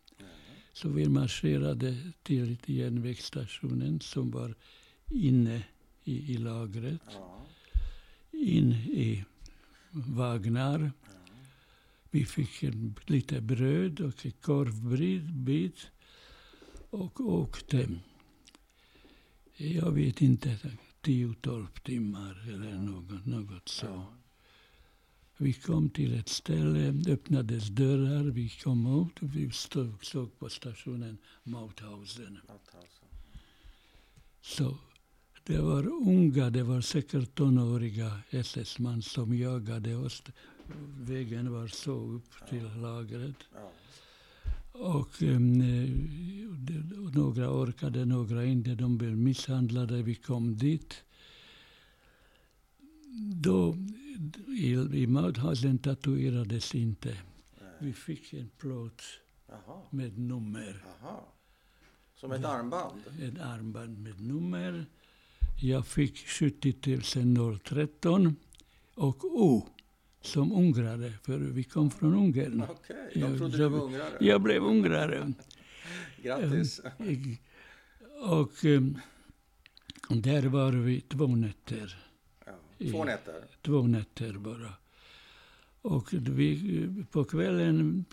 Så vi marscherade till järnvägsstationen som var inne i, i lagret. Ja. In i vagnar. Ja. Vi fick en, lite bröd och en korvbit och åkte, jag vet inte, 10-12 timmar eller något, något så. Ja. Vi kom till ett ställe, öppnades dörrar, vi kom ut och vi stod, såg på stationen Mauthausen. Så Det var unga, det var säkert tonåriga SS-man som jagade oss. Vägen var så upp till lagret. Och um, några orkade, några inte. De blev misshandlade. Vi kom dit. Då, i, i Mauthausen tatuerades inte. Vi fick en plåt med nummer. Jaha. Som ett armband? Ett armband med nummer. Jag fick 70 013 och O som ungrare, för vi kom från Ungern. Okej, de Jag- trodde du jag- var ungrare. Jag blev ungrare. Grattis. Och um, där var vi två nätter. Två nätter? Två nätter bara. Och vi, på kvällen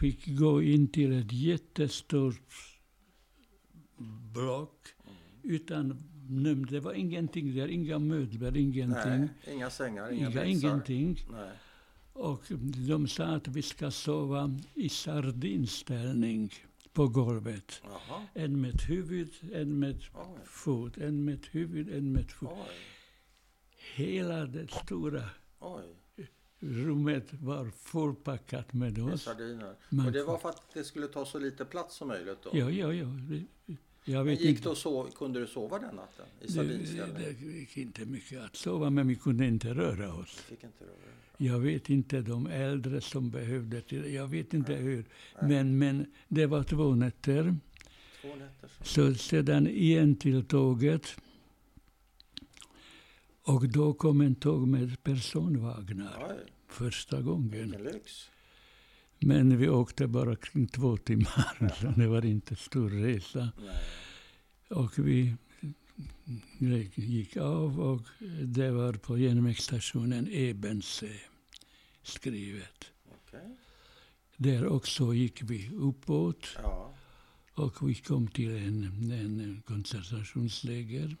fick gå in till ett jättestort block utan num. Det var ingenting där, inga möbler, ingenting. Nej, inga sängar, inga Inga, ingenting. Nej. Och de sa att vi ska sova i sardinställning på golvet. Jaha. En med huvud, en med Oj. fot, en med huvud, en med fot. Oj. Hela det stora Oj. rummet var fullpackat med Med oss. sardiner. Man Och det var för att det skulle ta så lite plats som möjligt då? Ja, ja, ja. Det- Jag vet gick inte. det att sova, kunde du sova den natten? I Det, sardinställning? det gick inte mycket att sova, men vi kunde inte röra oss. Fick inte röra. Jag vet inte de äldre som behövde till Jag vet inte hur. Men, men det var två nätter. Två nätter så. Så sedan igen till tåget. Och då kom en tåg med personvagnar Oj, första gången. vilken lyx. Men vi åkte bara kring två timmar, så det var inte stor resa. Nej. Och vi gick av och det var på järnvägsstationen Ebense skrivet. Okej. Där också gick vi uppåt Ja. och vi kom till en, en koncentrationsläger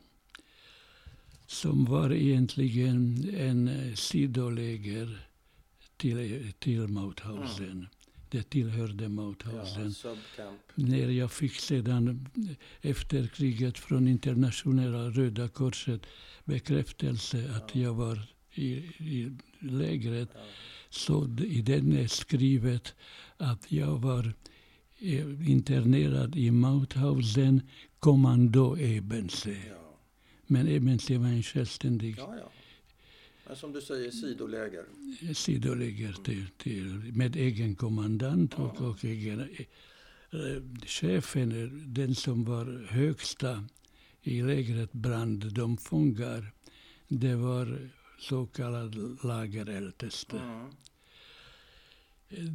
som var egentligen en sidoläger till, till Mauthausen. Det tillhörde ja. Mauthausen. Subcamp. När jag fick sedan efter kriget från internationella Röda Korset bekräftelse att jag var i, i lägret Ja. så i den är skrivet att jag var eh, internerad i Mauthausen, kommando Ebense. Ja. Men Ebense var en självständig ja, ja. Men som du säger, sidoläger. sidoläger till, till, med egen kommandant och, och egen eh, chefen, eh, den som var högsta i lägret brand de fångar, det var så kallad lagerälteste. Mm.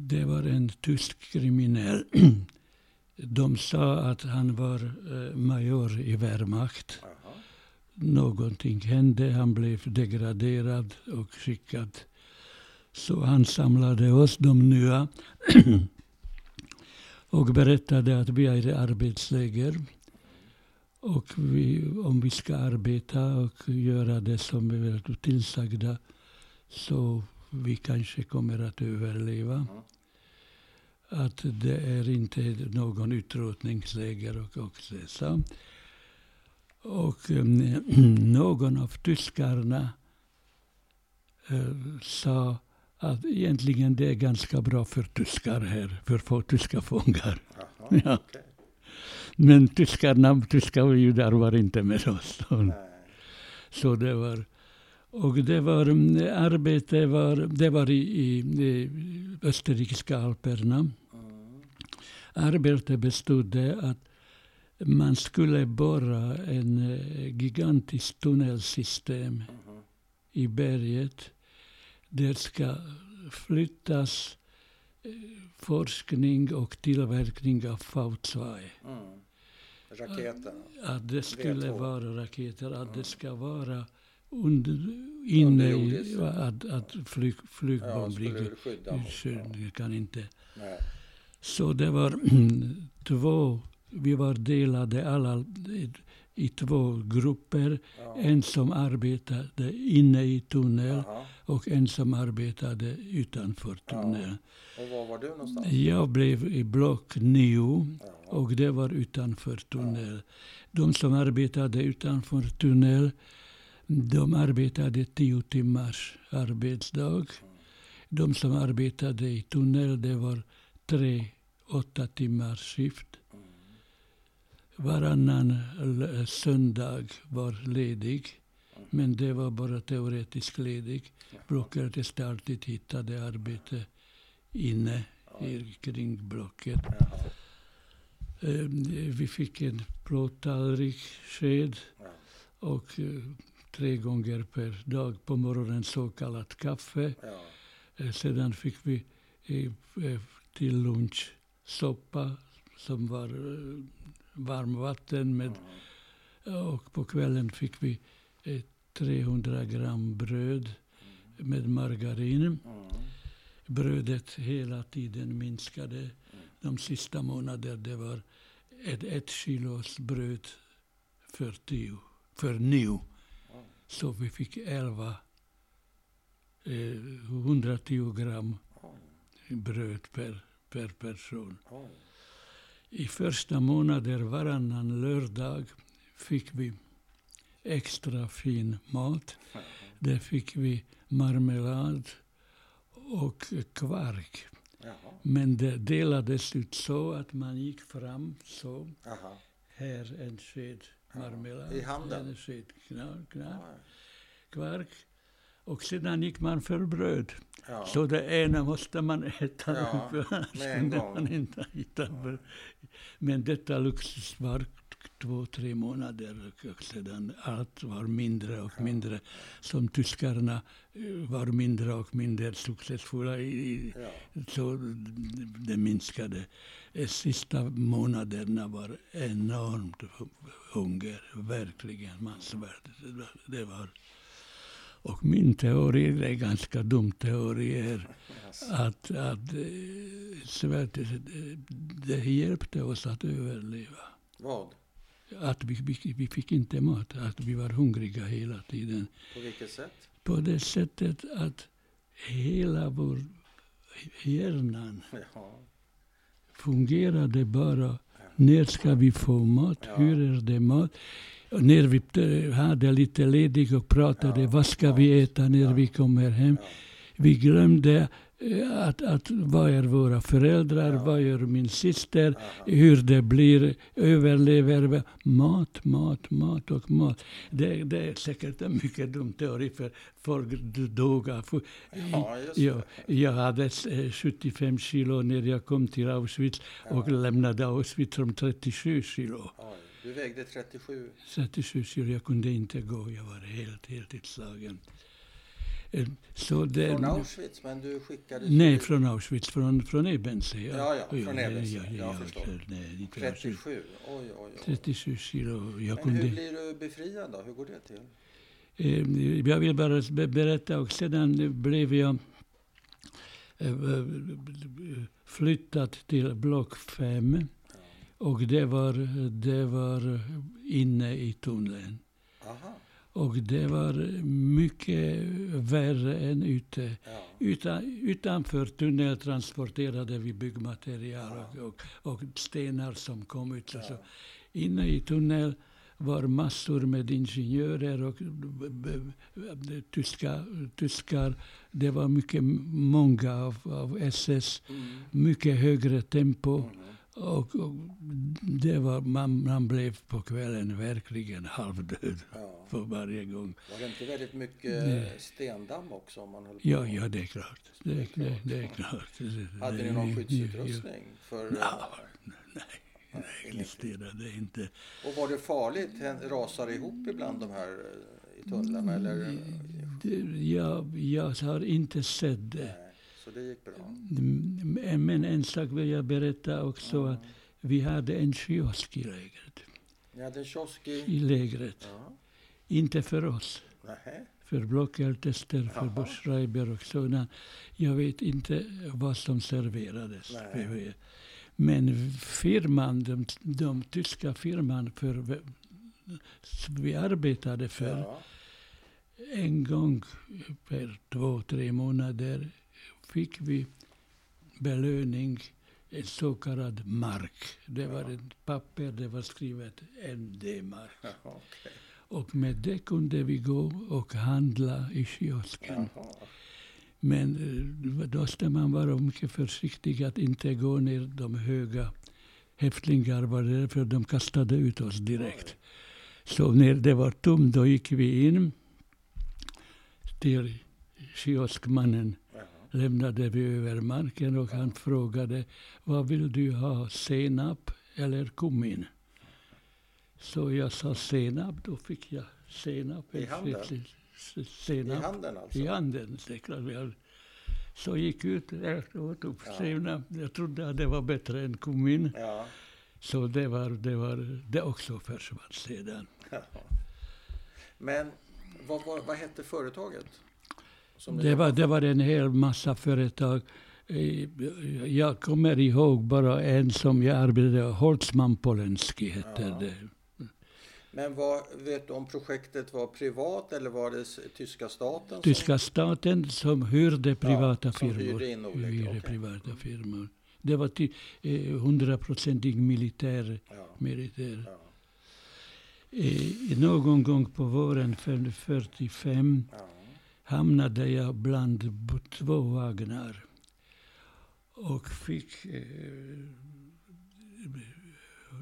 Det var en tysk kriminell. De sa att han var eh, major i Wehrmacht. Jaha. Någonting hände, han blev degraderad och skickad. Så han samlade oss, de nya, och berättade att vi är i arbetsläger. Och vi, om vi ska arbeta och göra det som vi är tillsagda så vi kanske kommer att överleva. Att det är inte någon utrotningsläger och, och så. Och um, någon av tyskarna eh, sa att egentligen det är ganska bra för tyskar här, för få tyska fångar. Jaha. Ja. Okej. Men tyskarna, tyska och judar var inte med oss. Så det var, och det var, mm, arbete var, det var i, i, i österrikiska alperna. Mm. Arbetet bestod att man skulle borra en eh, gigantiskt tunnelsystem Mhm. i berget. Det ska flyttas eh, forskning och tillverkning av V2. Mm. Raketen. Att det skulle V2. vara raketer, att Mm. det ska vara under, inne i, att, att flyg, flygbomb. Ja. Kan inte. Nej. Så det var två, vi var delade alla i, två grupper. Ja. En som arbetade inne i tunnel Jaha. och en som arbetade utanför Ja. tunneln. Och var var du någonstans? Jag blev i block nio Ja. Och det var utanför tunnel. De som arbetade utanför tunnel, de arbetade tio timmars arbetsdag. De som arbetade i tunnel, det var tre åtta timmars skift. Varannan söndag var ledig. Men det var bara teoretiskt ledig. Blocket alltid hittade arbete inne i, kring blocket. Eh, vi fick en plåttallrik sked och eh, tre gånger per dag på morgonen så kallat kaffe. Eh, sedan fick vi till lunch soppa som var varmvatten med och på kvällen fick vi eh, 300 gram bröd med margarin. Brödet hela tiden minskade. De sista månaderna det var ett, ett kilos bröd för, tio, för nio. Så vi fick 11, eh, 110 gram bröd per, per person. I första månaden varannan lördag fick vi extra fin mat. Där fick vi marmelad och kvark. Jaha. Men det delades ut så att man gick fram så. Jaha. Här en sked marmelad. En sked knar, knar, Ja. kvark. Och sedan gick man för bröd. Ja. Så det ena måste man äta, Ja, för annars kunde man inte hitta. bröd. Men detta luxus var två, tre månader och sedan allt var mindre och mindre. Som tyskarna eh, var mindre och mindre successfulla i, Ja. så det minskade. De sista månaderna var enormt hunger, verkligen. Man svärde. Det var. Och min teori, det är ganska dum teori, är att, att eh, svält, det, det hjälpte oss att överleva. Vad? Att vi, vi, vi fick inte mat, att vi var hungriga hela tiden. På vilket sätt? På det sättet att hela vår hjärnan Ja. fungerade bara. När ska vi få mat? Ja. Hur är det mat? När vi eh, hade lite ledigt och pratade, Ja, vad ska mat. vi äta när Ja. vi kommer hem? Ja. Vi glömde eh, att, att vad är våra föräldrar, Ja. vad gör min syster, hur det blir, överlever vi? Mat, mat, mat och mat. Det, det är säkert en mycket dum teori för folk dog av... Ja, Jag, jag hade eh, 75 kilo när jag kom till Auschwitz och lämnade Auschwitz som 37 kilo. Du vägde 37. 37 kilo, jag kunde inte gå, jag var helt, helt utslagen. Eh, Så det, Från Auschwitz, men du skickades Nej, ju- från Auschwitz, från, från Ebensee. Ja, ja, från Ebensee. Jag förstår. nej, inte Auschwitz. 37. Oj, oj, oj. 37 kilo. Jag Men kunde, hur blir du befriad då? Hur går det till? eh, jag vill bara be- berätta och sedan blev jag eh, flyttad till block 5 och det var, det var inne i tunneln. Aha. Och det var mycket värre än ute. Ja. Utan, utanför tunneln transporterade vi byggmaterial och, och, och stenar som kom ut. Så inne i tunneln var massor med ingenjörer och tyska, tyskar. Det var mycket, många av, av SS, Mm. mycket högre tempo. Mm. Och, och det var, man, man blev på kvällen verkligen halvdöd Ja. för varje gång. Var det inte väldigt mycket Nej. stendamm också? Om man höll på? Ja, ja, det är klart. Det, det, det är klart. Hade ni någon skyddsutrustning? För, Ja, nej, Nej, nej, existerade inte. Och var det farligt? Rasar det ihop ibland de här eh, i tunnlarna? Eller? Det, jag, jag har inte sett det. Så det gick bra? Mm, Men en sak vill jag berätta också. Att vi hade en kiosk i lägret. Ni hade en kiosk i... I lägret. Ja. Inte för oss. Nähä. För blockeldtester, för. Buschreiber och sådant. Jag vet inte vad som serverades. Nej. Men firman, de, de tyska firman för vi arbetade för, Ja. en gång per två, tre månader fick vi belöning en så kallad mark. Det var ett papper, det var skrivet en D-mark. Och med det kunde vi gå och handla i kiosken. Jaha. Men eh, då måste man vara mycket försiktig att inte gå ner de höga häftlingar var det för de kastade ut oss direkt. Så när det var tomt då gick vi in till kioskmannen. Lämnade vi över marken och han frågade vad vill du ha, senap eller kummin? Så jag sa senap, då fick jag senap. I handen? S- I Senap. handen alltså? I handen, klart. Så gick ut och tog Ja. senap. Jag trodde att det var bättre än kummin. Ja. Så det var, det var det också försvann sedan. Jaha. Men vad, vad, vad hette företaget? Som Det var, det var en hel massa företag. Eh, Jag kommer ihåg bara en som jag arbetade Holtzman Polenski hette Ja. det. Men vad, vet du om projektet var privat eller var det tyska staten? Tyska staten som hyrde privata som firmor. hyrde in olika, Hyrde okej. privata firmor. Det var eh, hundraprocentig militär. Som, ja, militär. ja, Eh, någon gång på våren 45 ja. Hamnade jag bland två vagnar och fick eh,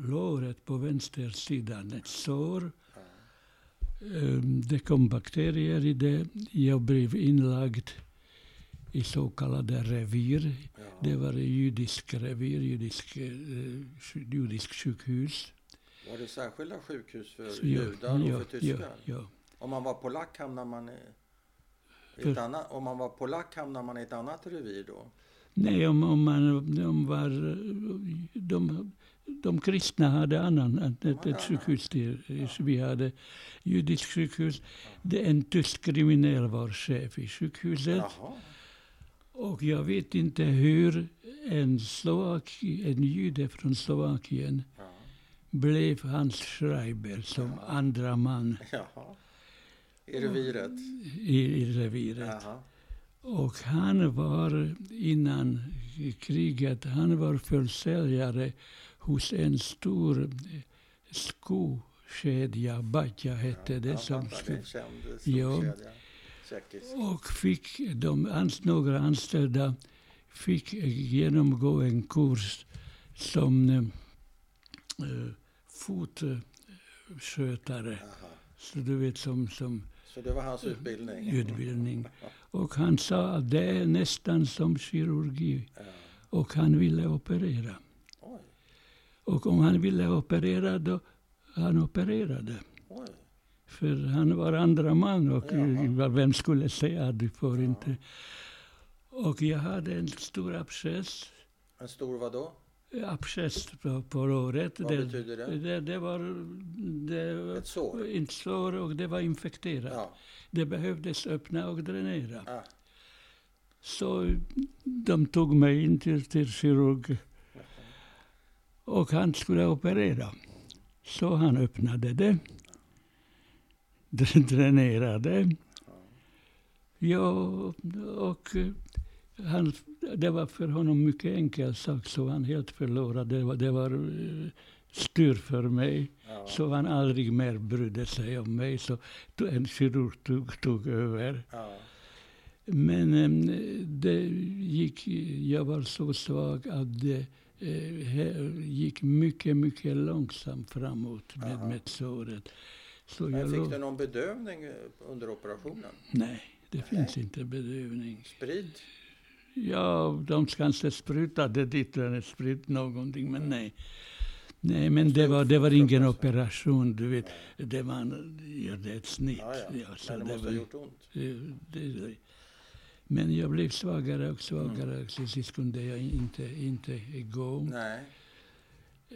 låret på vänstersidan ett sår. ja. Eh, det kom bakterier i det. Jag blev inlagd i så kallade revir. ja. Det var ett judisk revir, judisk, eh, judisk sjukhus. Var det särskilda sjukhus för jag- judar och ja, för tyskar? Ja, ja. Om man var polack hamnar man i För- annat, om man var polack hamnar man i ett annat revir då? Nej, om, om man de var... De, de kristna hade annan, ett, ett annan. sjukhus till. Vi hade judiskt sjukhus. Det, en tysk kriminell var chef i sjukhuset. Jaha. Och jag vet inte hur en, Slovaki, en jude från Slovakien Ja. blev hans schreiber som andra man Jaha. I reviret? i, i reviret. Jaha. Och han var innan kriget, han var försäljare hos en stor skokedja, Batja hette det. Som sko- det en känd Ja. och fick de ans, några anställda fick genomgå en kurs som eh, eh, fotskötare. Så du vet som, som Så det var hans utbildning? utbildning. Och han sa att det är nästan som kirurgi. Ja. Och han ville operera. Oj, Och om han ville operera då han opererade. oj. För han var andra man och Jaha. vem skulle säga att du får inte. Och jag hade en stor abscess. En stor vadå? Abscess på, på låret. Vad betyder det? Det, det var det, Ett sår? ett sår och det var infekterat. Ja. Det behövdes öppna och dränera. Ah. Så de tog mig in till, till kirurg och han skulle operera. Så han öppnade det, dr- dränerade. Ja, och han, det var för honom mycket enkel sak, så han helt förlorade. Det var, det var eh, styr för mig. Ja. Så han aldrig mer brydde sig om mig. Så en kirurg tog, tog över. Ja. Men em, det gick, jag var så svag att det eh, gick mycket, mycket långsamt framåt med, Aha. med såret. Så Men jag fick du någon bedövning eh, under operationen? Nej, det finns inte bedövning. Sprid? Ja, de kanske sprutade dit eller sprit någonting, men nej. Nej, men det var, det var ingen operation, du vet. Det var ja, det ett snitt. Ja, ja. så Men det det måste var- ha gjort ont? Det, det, men jag blev svagare och svagare. Mm. Till sist kunde jag inte, inte gå. Nej.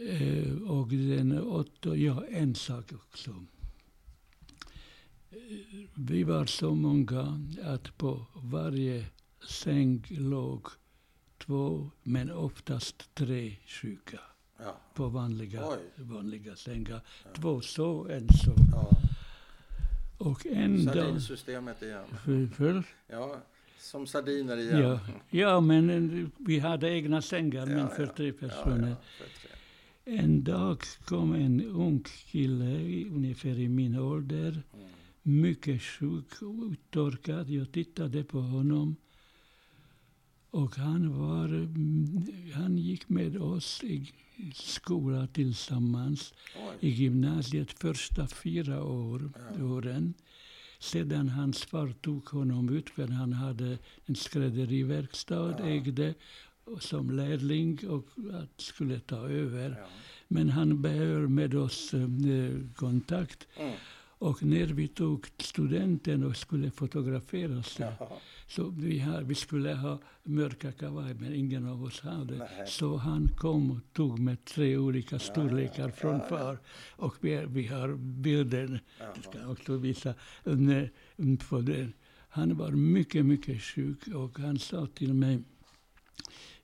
Eh, och den åtta, ja, en sak också. Eh, Vi var så många att på varje säng låg två, men oftast tre sjuka. Ja. På vanliga, Oj. vanliga sängar. Ja. Två så, en så. ja. Och en dag... Igen. För, för, Ja. Som sardiner igen. Ja, ja, men eh, vi hade egna sängar, men Ja, för ja. tre personer. för tre. En dag kom en ung kille, ungefär i min ålder, Mm. mycket sjuk uttorkad. Jag tittade på honom. Och han, var, mm, han gick med oss i skola tillsammans i Oj. gymnasiet första fyra år, Ja. åren. Sedan hans far tog honom ut, för han hade en skrädderiverkstad, Ja. ägde som lärling och att skulle ta över. Ja. Men han behöll med oss eh, kontakt. Mm. Och när vi tog studenten och skulle fotografera så, Jaha. Så vi, har, vi skulle ha mörka kavaj, men ingen av oss hade. Nej. Så han kom och tog med tre olika storlekar från ja, ja. far. Och vi, vi har bilden, jag ska också visa um, på den. Han var mycket, mycket sjuk och han sa till mig,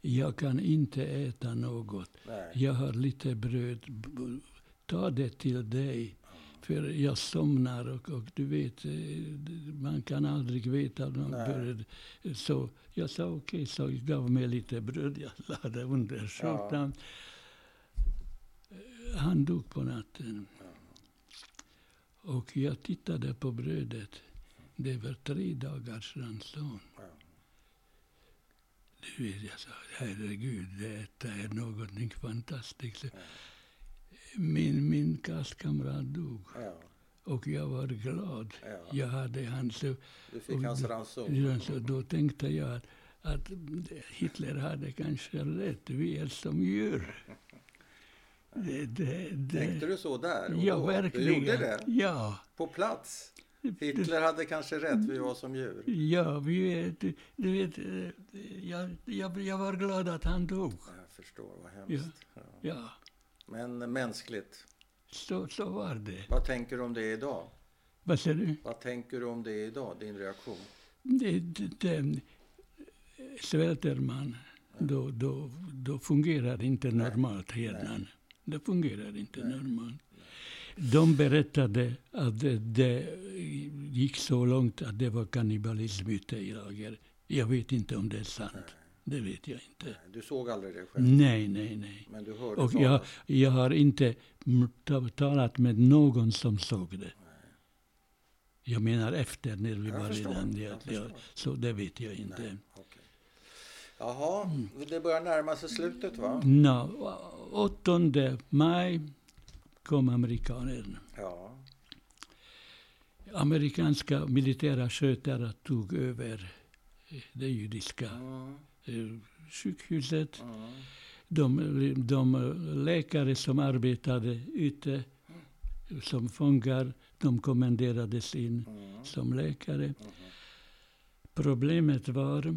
jag kan inte äta något. Nej. Jag har lite bröd. Ta det till dig. För jag somnar och, och du vet, eh, man kan aldrig veta bröd. Så jag sa okej, så jag gav mig lite bröd. Jag la det under skjortan. Eh, Han dog på natten. Och jag tittade på brödet. Det var tre dagars ranson. Ja. Du vet, jag sa, herregud, detta är någonting fantastiskt. Min, min klasskamrat dog Ja. och jag var glad. Ja. Jag hade hans... Du fick och hans ranson. Så då tänkte jag att, att Hitler hade kanske rätt, vi är som djur. Det, det, det. Tänkte du så där? Ja, då? verkligen. Du gjorde det? Ja. På plats? Hitler hade kanske rätt, vi var som djur. Ja, vi vet, du, du vet, eh, jag, jag, jag var glad att han dog. Jag förstår, vad hemskt. Ja. Ja, Men mänskligt. så, så var det. Vad tänker du om det idag? Vad säger du? Vad tänker du om det idag, din reaktion? Det, det, det, svälter man, då, då, då fungerar inte normalt hjärnan. Det fungerar inte normalt. De berättade att det, det gick så långt att det var kannibalism ute i lager. Jag vet inte om det är sant. Det vet jag inte. Du såg aldrig det själv, Nej, nej, nej. men du hörde Och jag, jag har inte talat med någon som såg det. Jag menar efter när vi Jag var förstår, redan jag. Ja, så det vet jag inte. Nej, okej. Jaha, det börjar närma sig slutet va? No, 8 maj kom amerikanerna. Ja, Amerikanska militära skötare tog över eh, det judiska mm, eh, sjukhuset. mm, De, de läkare som arbetade ute som fångar, de kommenderades in mm, som läkare. mm. Problemet var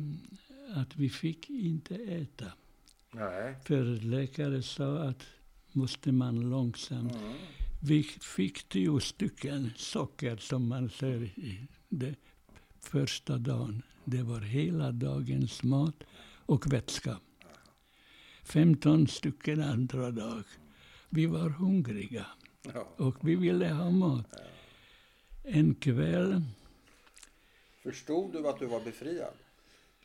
att vi fick inte äta. Nej. För läkare sa att måste man långsamt. Mm. Vi fick tio stycken socker som man säger i det första dagen. Det var hela dagens mat och vätska. 15 stycken andra dag. Vi var hungriga och vi ville ha mat. En kväll, Förstod du att du var befriad?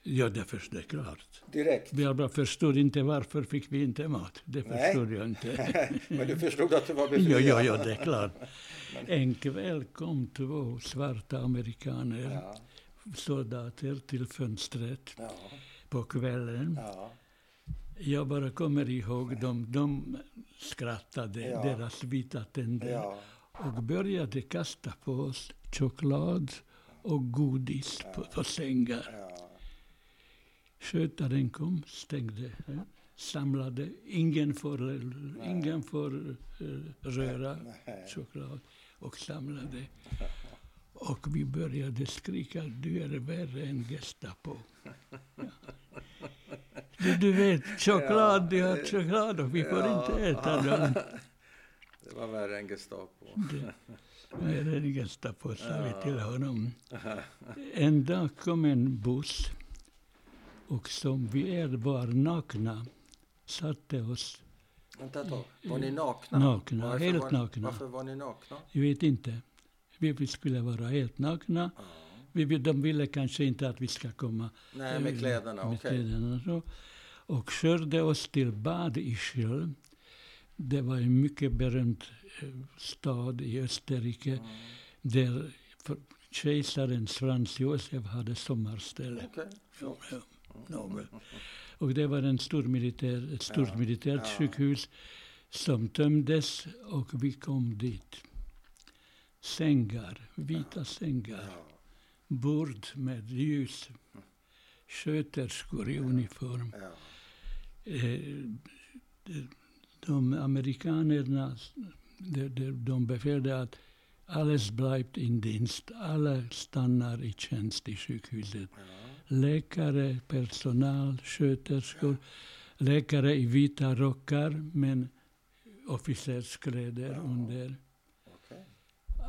ja det förstår jag klart. Direkt? Jag bara förstod inte varför fick vi inte mat. Det Nej. förstod jag inte. Men du förstod att du var befriad? Ja, ja, ja, det är klart. En kväll kom två svarta amerikaner, Ja, soldater, till fönstret ja, på kvällen. ja. Jag bara kommer ihåg, de, de skrattade, Ja. deras vita tänder, och började kasta på oss choklad och godis på, på sängar. Skötaren kom, stängde, eh, samlade. Ingen får, ingen får eh, röra Nej. choklad. Och samlade. Och vi började skrika, du är värre än Gestapo. Ja. Du, du vet, choklad, du har choklad och vi får Ja. inte äta den. Det var värre än Gestapo. Det- Värre än Gestapo, sa vi till honom. En dag kom en buss och som vi är var nakna satte oss, Vänta ett tag. Var ni nakna? Nakna, Varför helt var, nakna. Varför var ni nakna? jag vet inte, vi vi skulle vara helt nakna. Vi, de ville kanske inte att vi ska komma Nej, med eh, kläderna. med Okej. kläderna så. Och körde oss till Bad Ischl. Det var en mycket berömd eh, stad i Österrike Mm. där kejsaren Frans Josef hade sommarställe. Okej. Ja, ja. Och det var en stor militär, ett stort Ja, militärt sjukhus som tömdes och vi kom dit. Sängar, vita sängar, bord med ljus, sköterskor i uniform. Eh, de- amerikanerna de, de, de befällde att alles bleibt in Dienst, alla stannar i tjänst i sjukhuset. Läkare, personal, sköterskor, läkare i vita rockar men officerskläder under.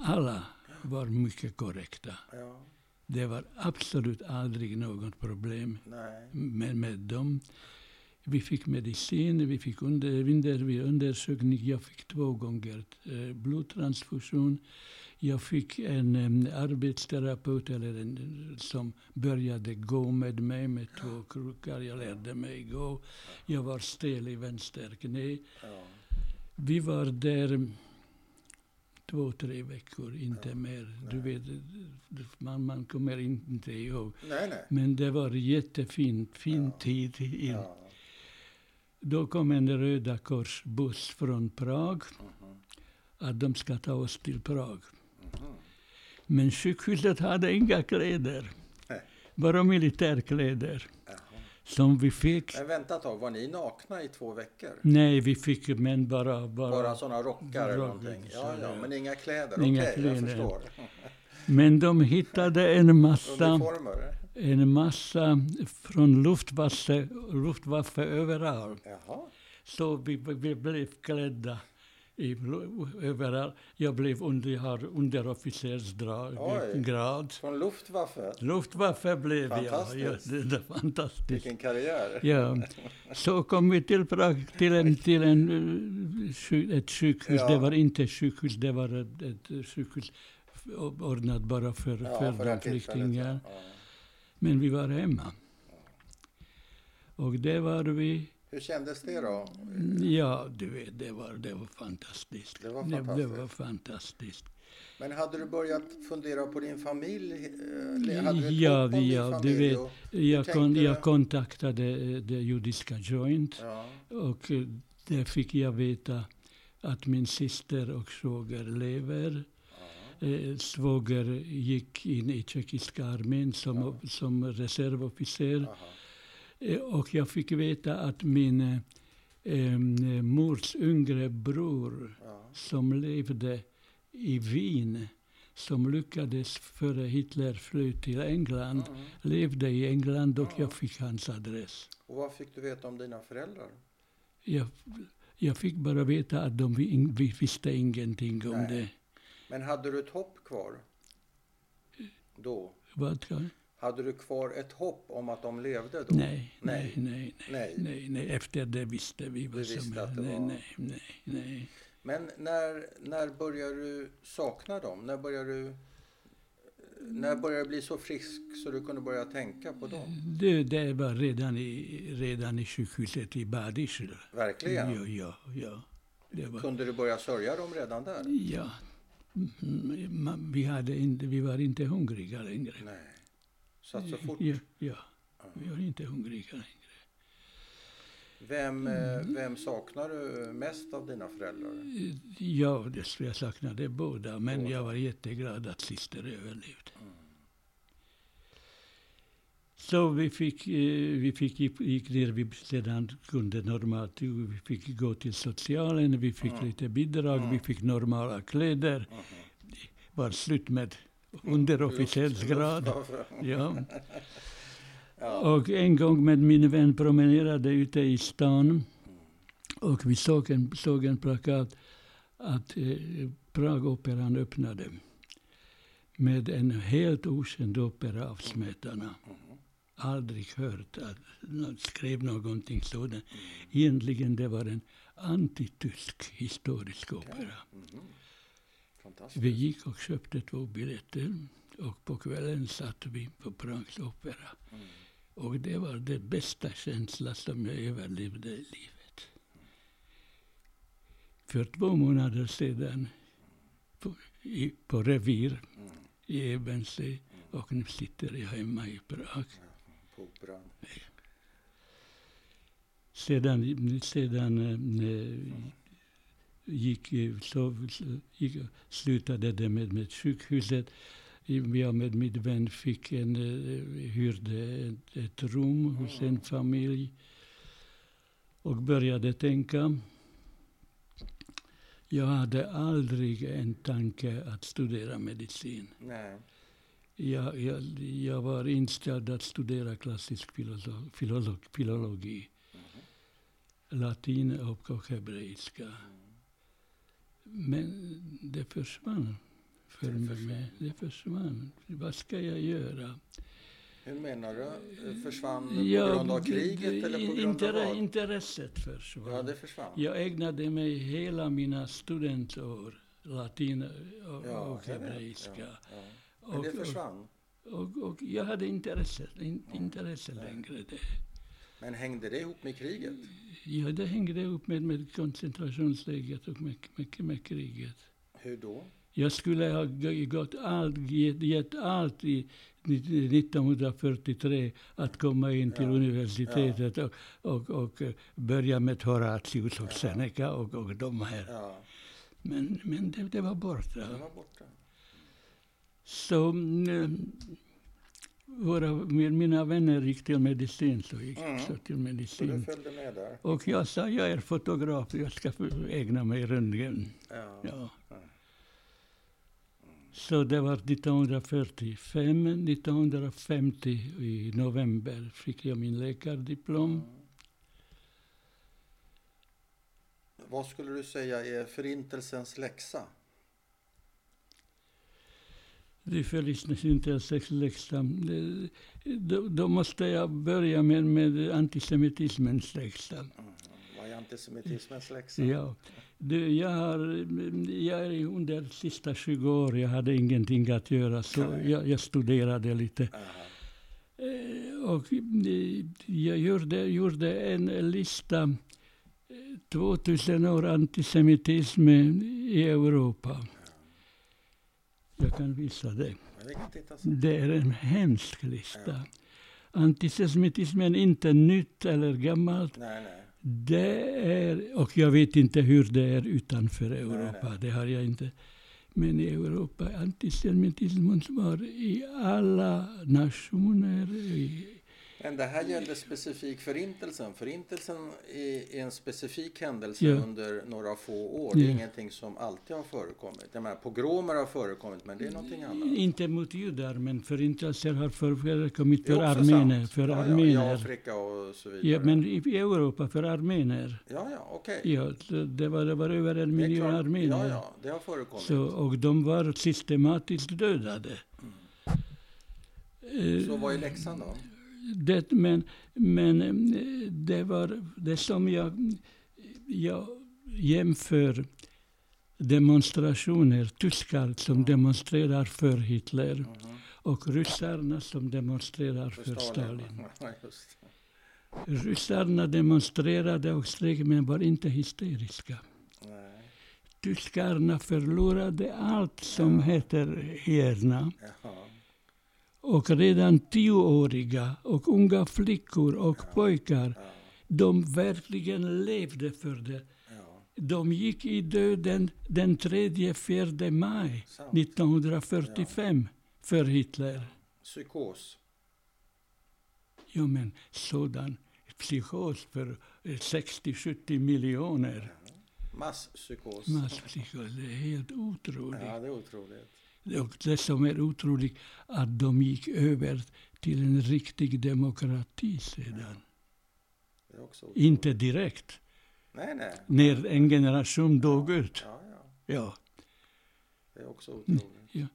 Alla var mycket korrekta. Ja. Det var absolut aldrig något problem med, med dem. Vi fick medicin, vi fick under, vid undersökning. Jag fick två gånger eh, blodtransfusion. Jag fick en em, arbetsterapeut eller en, som började gå med mig med två krokar. Jag lärde mig gå. Jag var stel i vänster knä. Ja. Vi var där två, tre veckor, inte Ja, mer. Du vet, man, man kommer inte ihåg. Nej, nej. Men det var jättefin fin Ja. tid. I, Ja. Då kom en Röda Kors-buss från Prag. Mhm. Att de ska ta oss till Prag. Mhm. Men sjukhuset hade inga kläder. Bara militärkläder. Jaha. Som vi fick. Men vänta ett tag, var ni nakna i två veckor? Nej, vi fick men bara... bara, Bara sådana rockar eller någonting? Ja, ja, men inga kläder? Inga Okej, kläder. jag förstår. Men de hittade en massa, en massa från Luftwaffe, Luftwaffe överallt. Jaha. Så vi, vi blev klädda i, överallt. Jag blev under, jag har underofficersgrad. Från Luftwaffe? Luftwaffe blev jag. Ja, det, det fantastiskt. Vilken karriär! Ja. Så kom vi till till, en, till en, ett sjukhus. Ja. Det var inte sjukhus, det var ett, ett sjukhus ordnat bara för, Ja, för för de flyktingar. Ja. Men vi var hemma. Och det var vi Hur kändes det då? Ja, du vet, det var, det var fantastiskt. Det var Det, det fantastiskt. var fantastiskt. Men hade du börjat fundera på din familj? Hade du Ja, om din ja, du familj? vet, och- Jag, kon, du? jag kontaktade eh, det judiska Joint Ja, och eh, där fick jag veta att min syster och svåger lever. ja, Eh, Svåger gick in i tjeckiska armén som, Ja. som reservofficer. aha. Eh, Och jag fick veta att min eh, em, mors yngre bror ja. som levde i Wien, som lyckades före Hitler fly till England, Mm. levde i England och Ja. jag fick hans adress. Och vad fick du veta om dina föräldrar? Jag, jag fick bara veta att de vi, vi visste ingenting om Nej. det. Men hade du ett hopp kvar? Då? Vad Hade du kvar ett hopp om att de levde då? nej, nej, Nej. nej, nej, Nej. Efter det visste vi vad Du som hände. Nej, var- nej, nej, nej. Men när, när börjar du sakna dem? När börjar du... När börjar du bli så frisk så du kunde börja tänka på dem? Det, det var redan i, redan i sjukhuset i Bad Ischl. Verkligen? Ja, ja, ja. Var, Kunde du börja sörja dem redan där? Ja. Mm, ma- Vi, hade inte, vi var inte hungriga längre. Nej. Så att så fort... Ja, ja, vi var inte hungriga längre. Vem, eh, Mm. vem saknar du mest av dina föräldrar? Ja, det skulle jag saknade båda, men Båda. jag var jätteglad att syster överlevde. Så vi fick, eh, vi fick gick ner, vi sedan kunde normalt, vi fick gå till socialen, vi fick Mm. lite bidrag, vi Mm. fick normala kläder. Mhm. Var slut med underofficersgrad. Luftwaffe. Ja. Och en gång med min vän promenerade ute i stan och vi såg en, såg en plakat att eh, Pragoperan öppnade med en helt okänd opera av Smetana. Aldrig hört att någon skrev någonting sådant. Egentligen det var en antitysk historisk opera. Vi gick och köpte två biljetter och på kvällen satt vi på Prags opera. Mm. Och det var den bästa känsla som jag överlevde i livet. För två månader sedan på, i, på revir Mm. i Ebensee och nu sitter jag hemma i Prag. På operan. Sedan, sedan eh, gick, så, gick, slutade det med, med sjukhuset. Jag med min vän fick en, hyrde ett, ett rum hos en familj och började tänka. Jag hade aldrig en tanke att studera medicin. Nej. Jag, jag, jag var inställd att studera klassisk filolo, filolog, filologi, latin och, och hebreiska. Men det försvann för Det mig. försvann. Det försvann. Vad ska jag göra? Hur menar du? Försvann på Jag- grund av kriget eller på grund av inter- vad? Intresset försvann. Ja, det försvann. Jag ägnade mig hela mina studentår latin och, Ja, och hebreiska. Ja, ja. Men Och, det försvann. och, och jag hade intresse, in, intresse längre. Det. Men hängde det ihop med kriget? Ja, det hängde ihop med, med koncentrationslägret och med, med, med kriget. Hur då? Jag skulle ha gått allt, gett, gett allt i 1943 att komma in till Ja. universitetet och, och, och eh, börja med Horatius och Seneca och, och de här. Ja, Men, men det, det var borta. det var borta. Så mm, våra, mina vänner gick till medicin, så gick Mm. till Så du medicin. följde med där? Och jag sa, jag är fotograf, jag ska ägna mig röntgen. Ja. Ja. Så det var 1945. 1950 i november fick jag min läkardiplom. Vad skulle du säga är förintelsens läxa? Det förlistas inte sex läxa. Då, då måste jag börja med, med antisemitismens läxa. Mm. Vad är antisemitismens läxa? Ja. Du, jag, har, jag är under de sista 20 år, jag hade ingenting att göra, så jag, jag studerade lite. Aha. Eh, Och eh, jag gjorde, gjorde en lista, eh, 2000 år antisemitism i Europa. Jag kan visa sen. Det är en hemsk lista. Antisemitismen är inte nytt eller gammalt. Nej, nej. Det är, och jag vet inte hur det är utanför Europa, nej. det har jag inte. Men i Europa, antisemitismen var i alla nationer. I, Men det här gällde specifik förintelsen. Förintelsen är en specifik händelse Ja. under några få år. Det är Ja. ingenting som alltid har förekommit. Jag menar, pogromer har förekommit, men det är någonting annat. inte mot judar, men förintelser har förekommit för sant. För ja, ja, I. Afrika och så vidare. Ja, men i Europa för armener. ja, ja okej. Ja, så det, var, det var över en miljon klart. armener. Ja, ja, det har förekommit. Så, och de var systematiskt dödade. Eh, Så vad är läxan då? Det, men men eh, det var det som jag, jag jämför demonstrationer, tyskar som demonstrerar för Hitler Mhm. och ryssarna som demonstrerar för Stalin. Ja. Ryssarna demonstrerade och strejkade men var inte hysteriska. Nej. Tyskarna förlorade allt som heter hjärna. Jaha. Och redan tioåriga och unga flickor och pojkar, Ja, de verkligen levde för det. ja. De gick i döden den 3-4 maj Sant. 1945 för Hitler. Psykos. Jo men sådan psykos för eh, 60-70 miljoner. Masspsykos. Masspsykos, det är helt otroligt. Ja, det är otroligt. Och det som är otroligt att de gick över till en riktig demokrati sedan. Inte direkt, Nej, nej. när en generation dog ut. Ja, ja. Ja. Det är också otroligt. ja.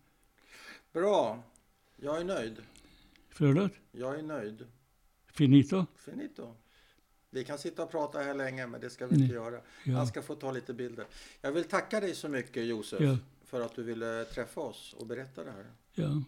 Bra. Jag är nöjd. Förlåt? Jag är nöjd. Finito? Finito. Vi kan sitta och prata här länge, men det ska vi Nej. inte göra. Ja. Han ska få ta lite bilder. Jag vill tacka dig så mycket, Josef, Ja för att du ville träffa oss och berätta det här. ja.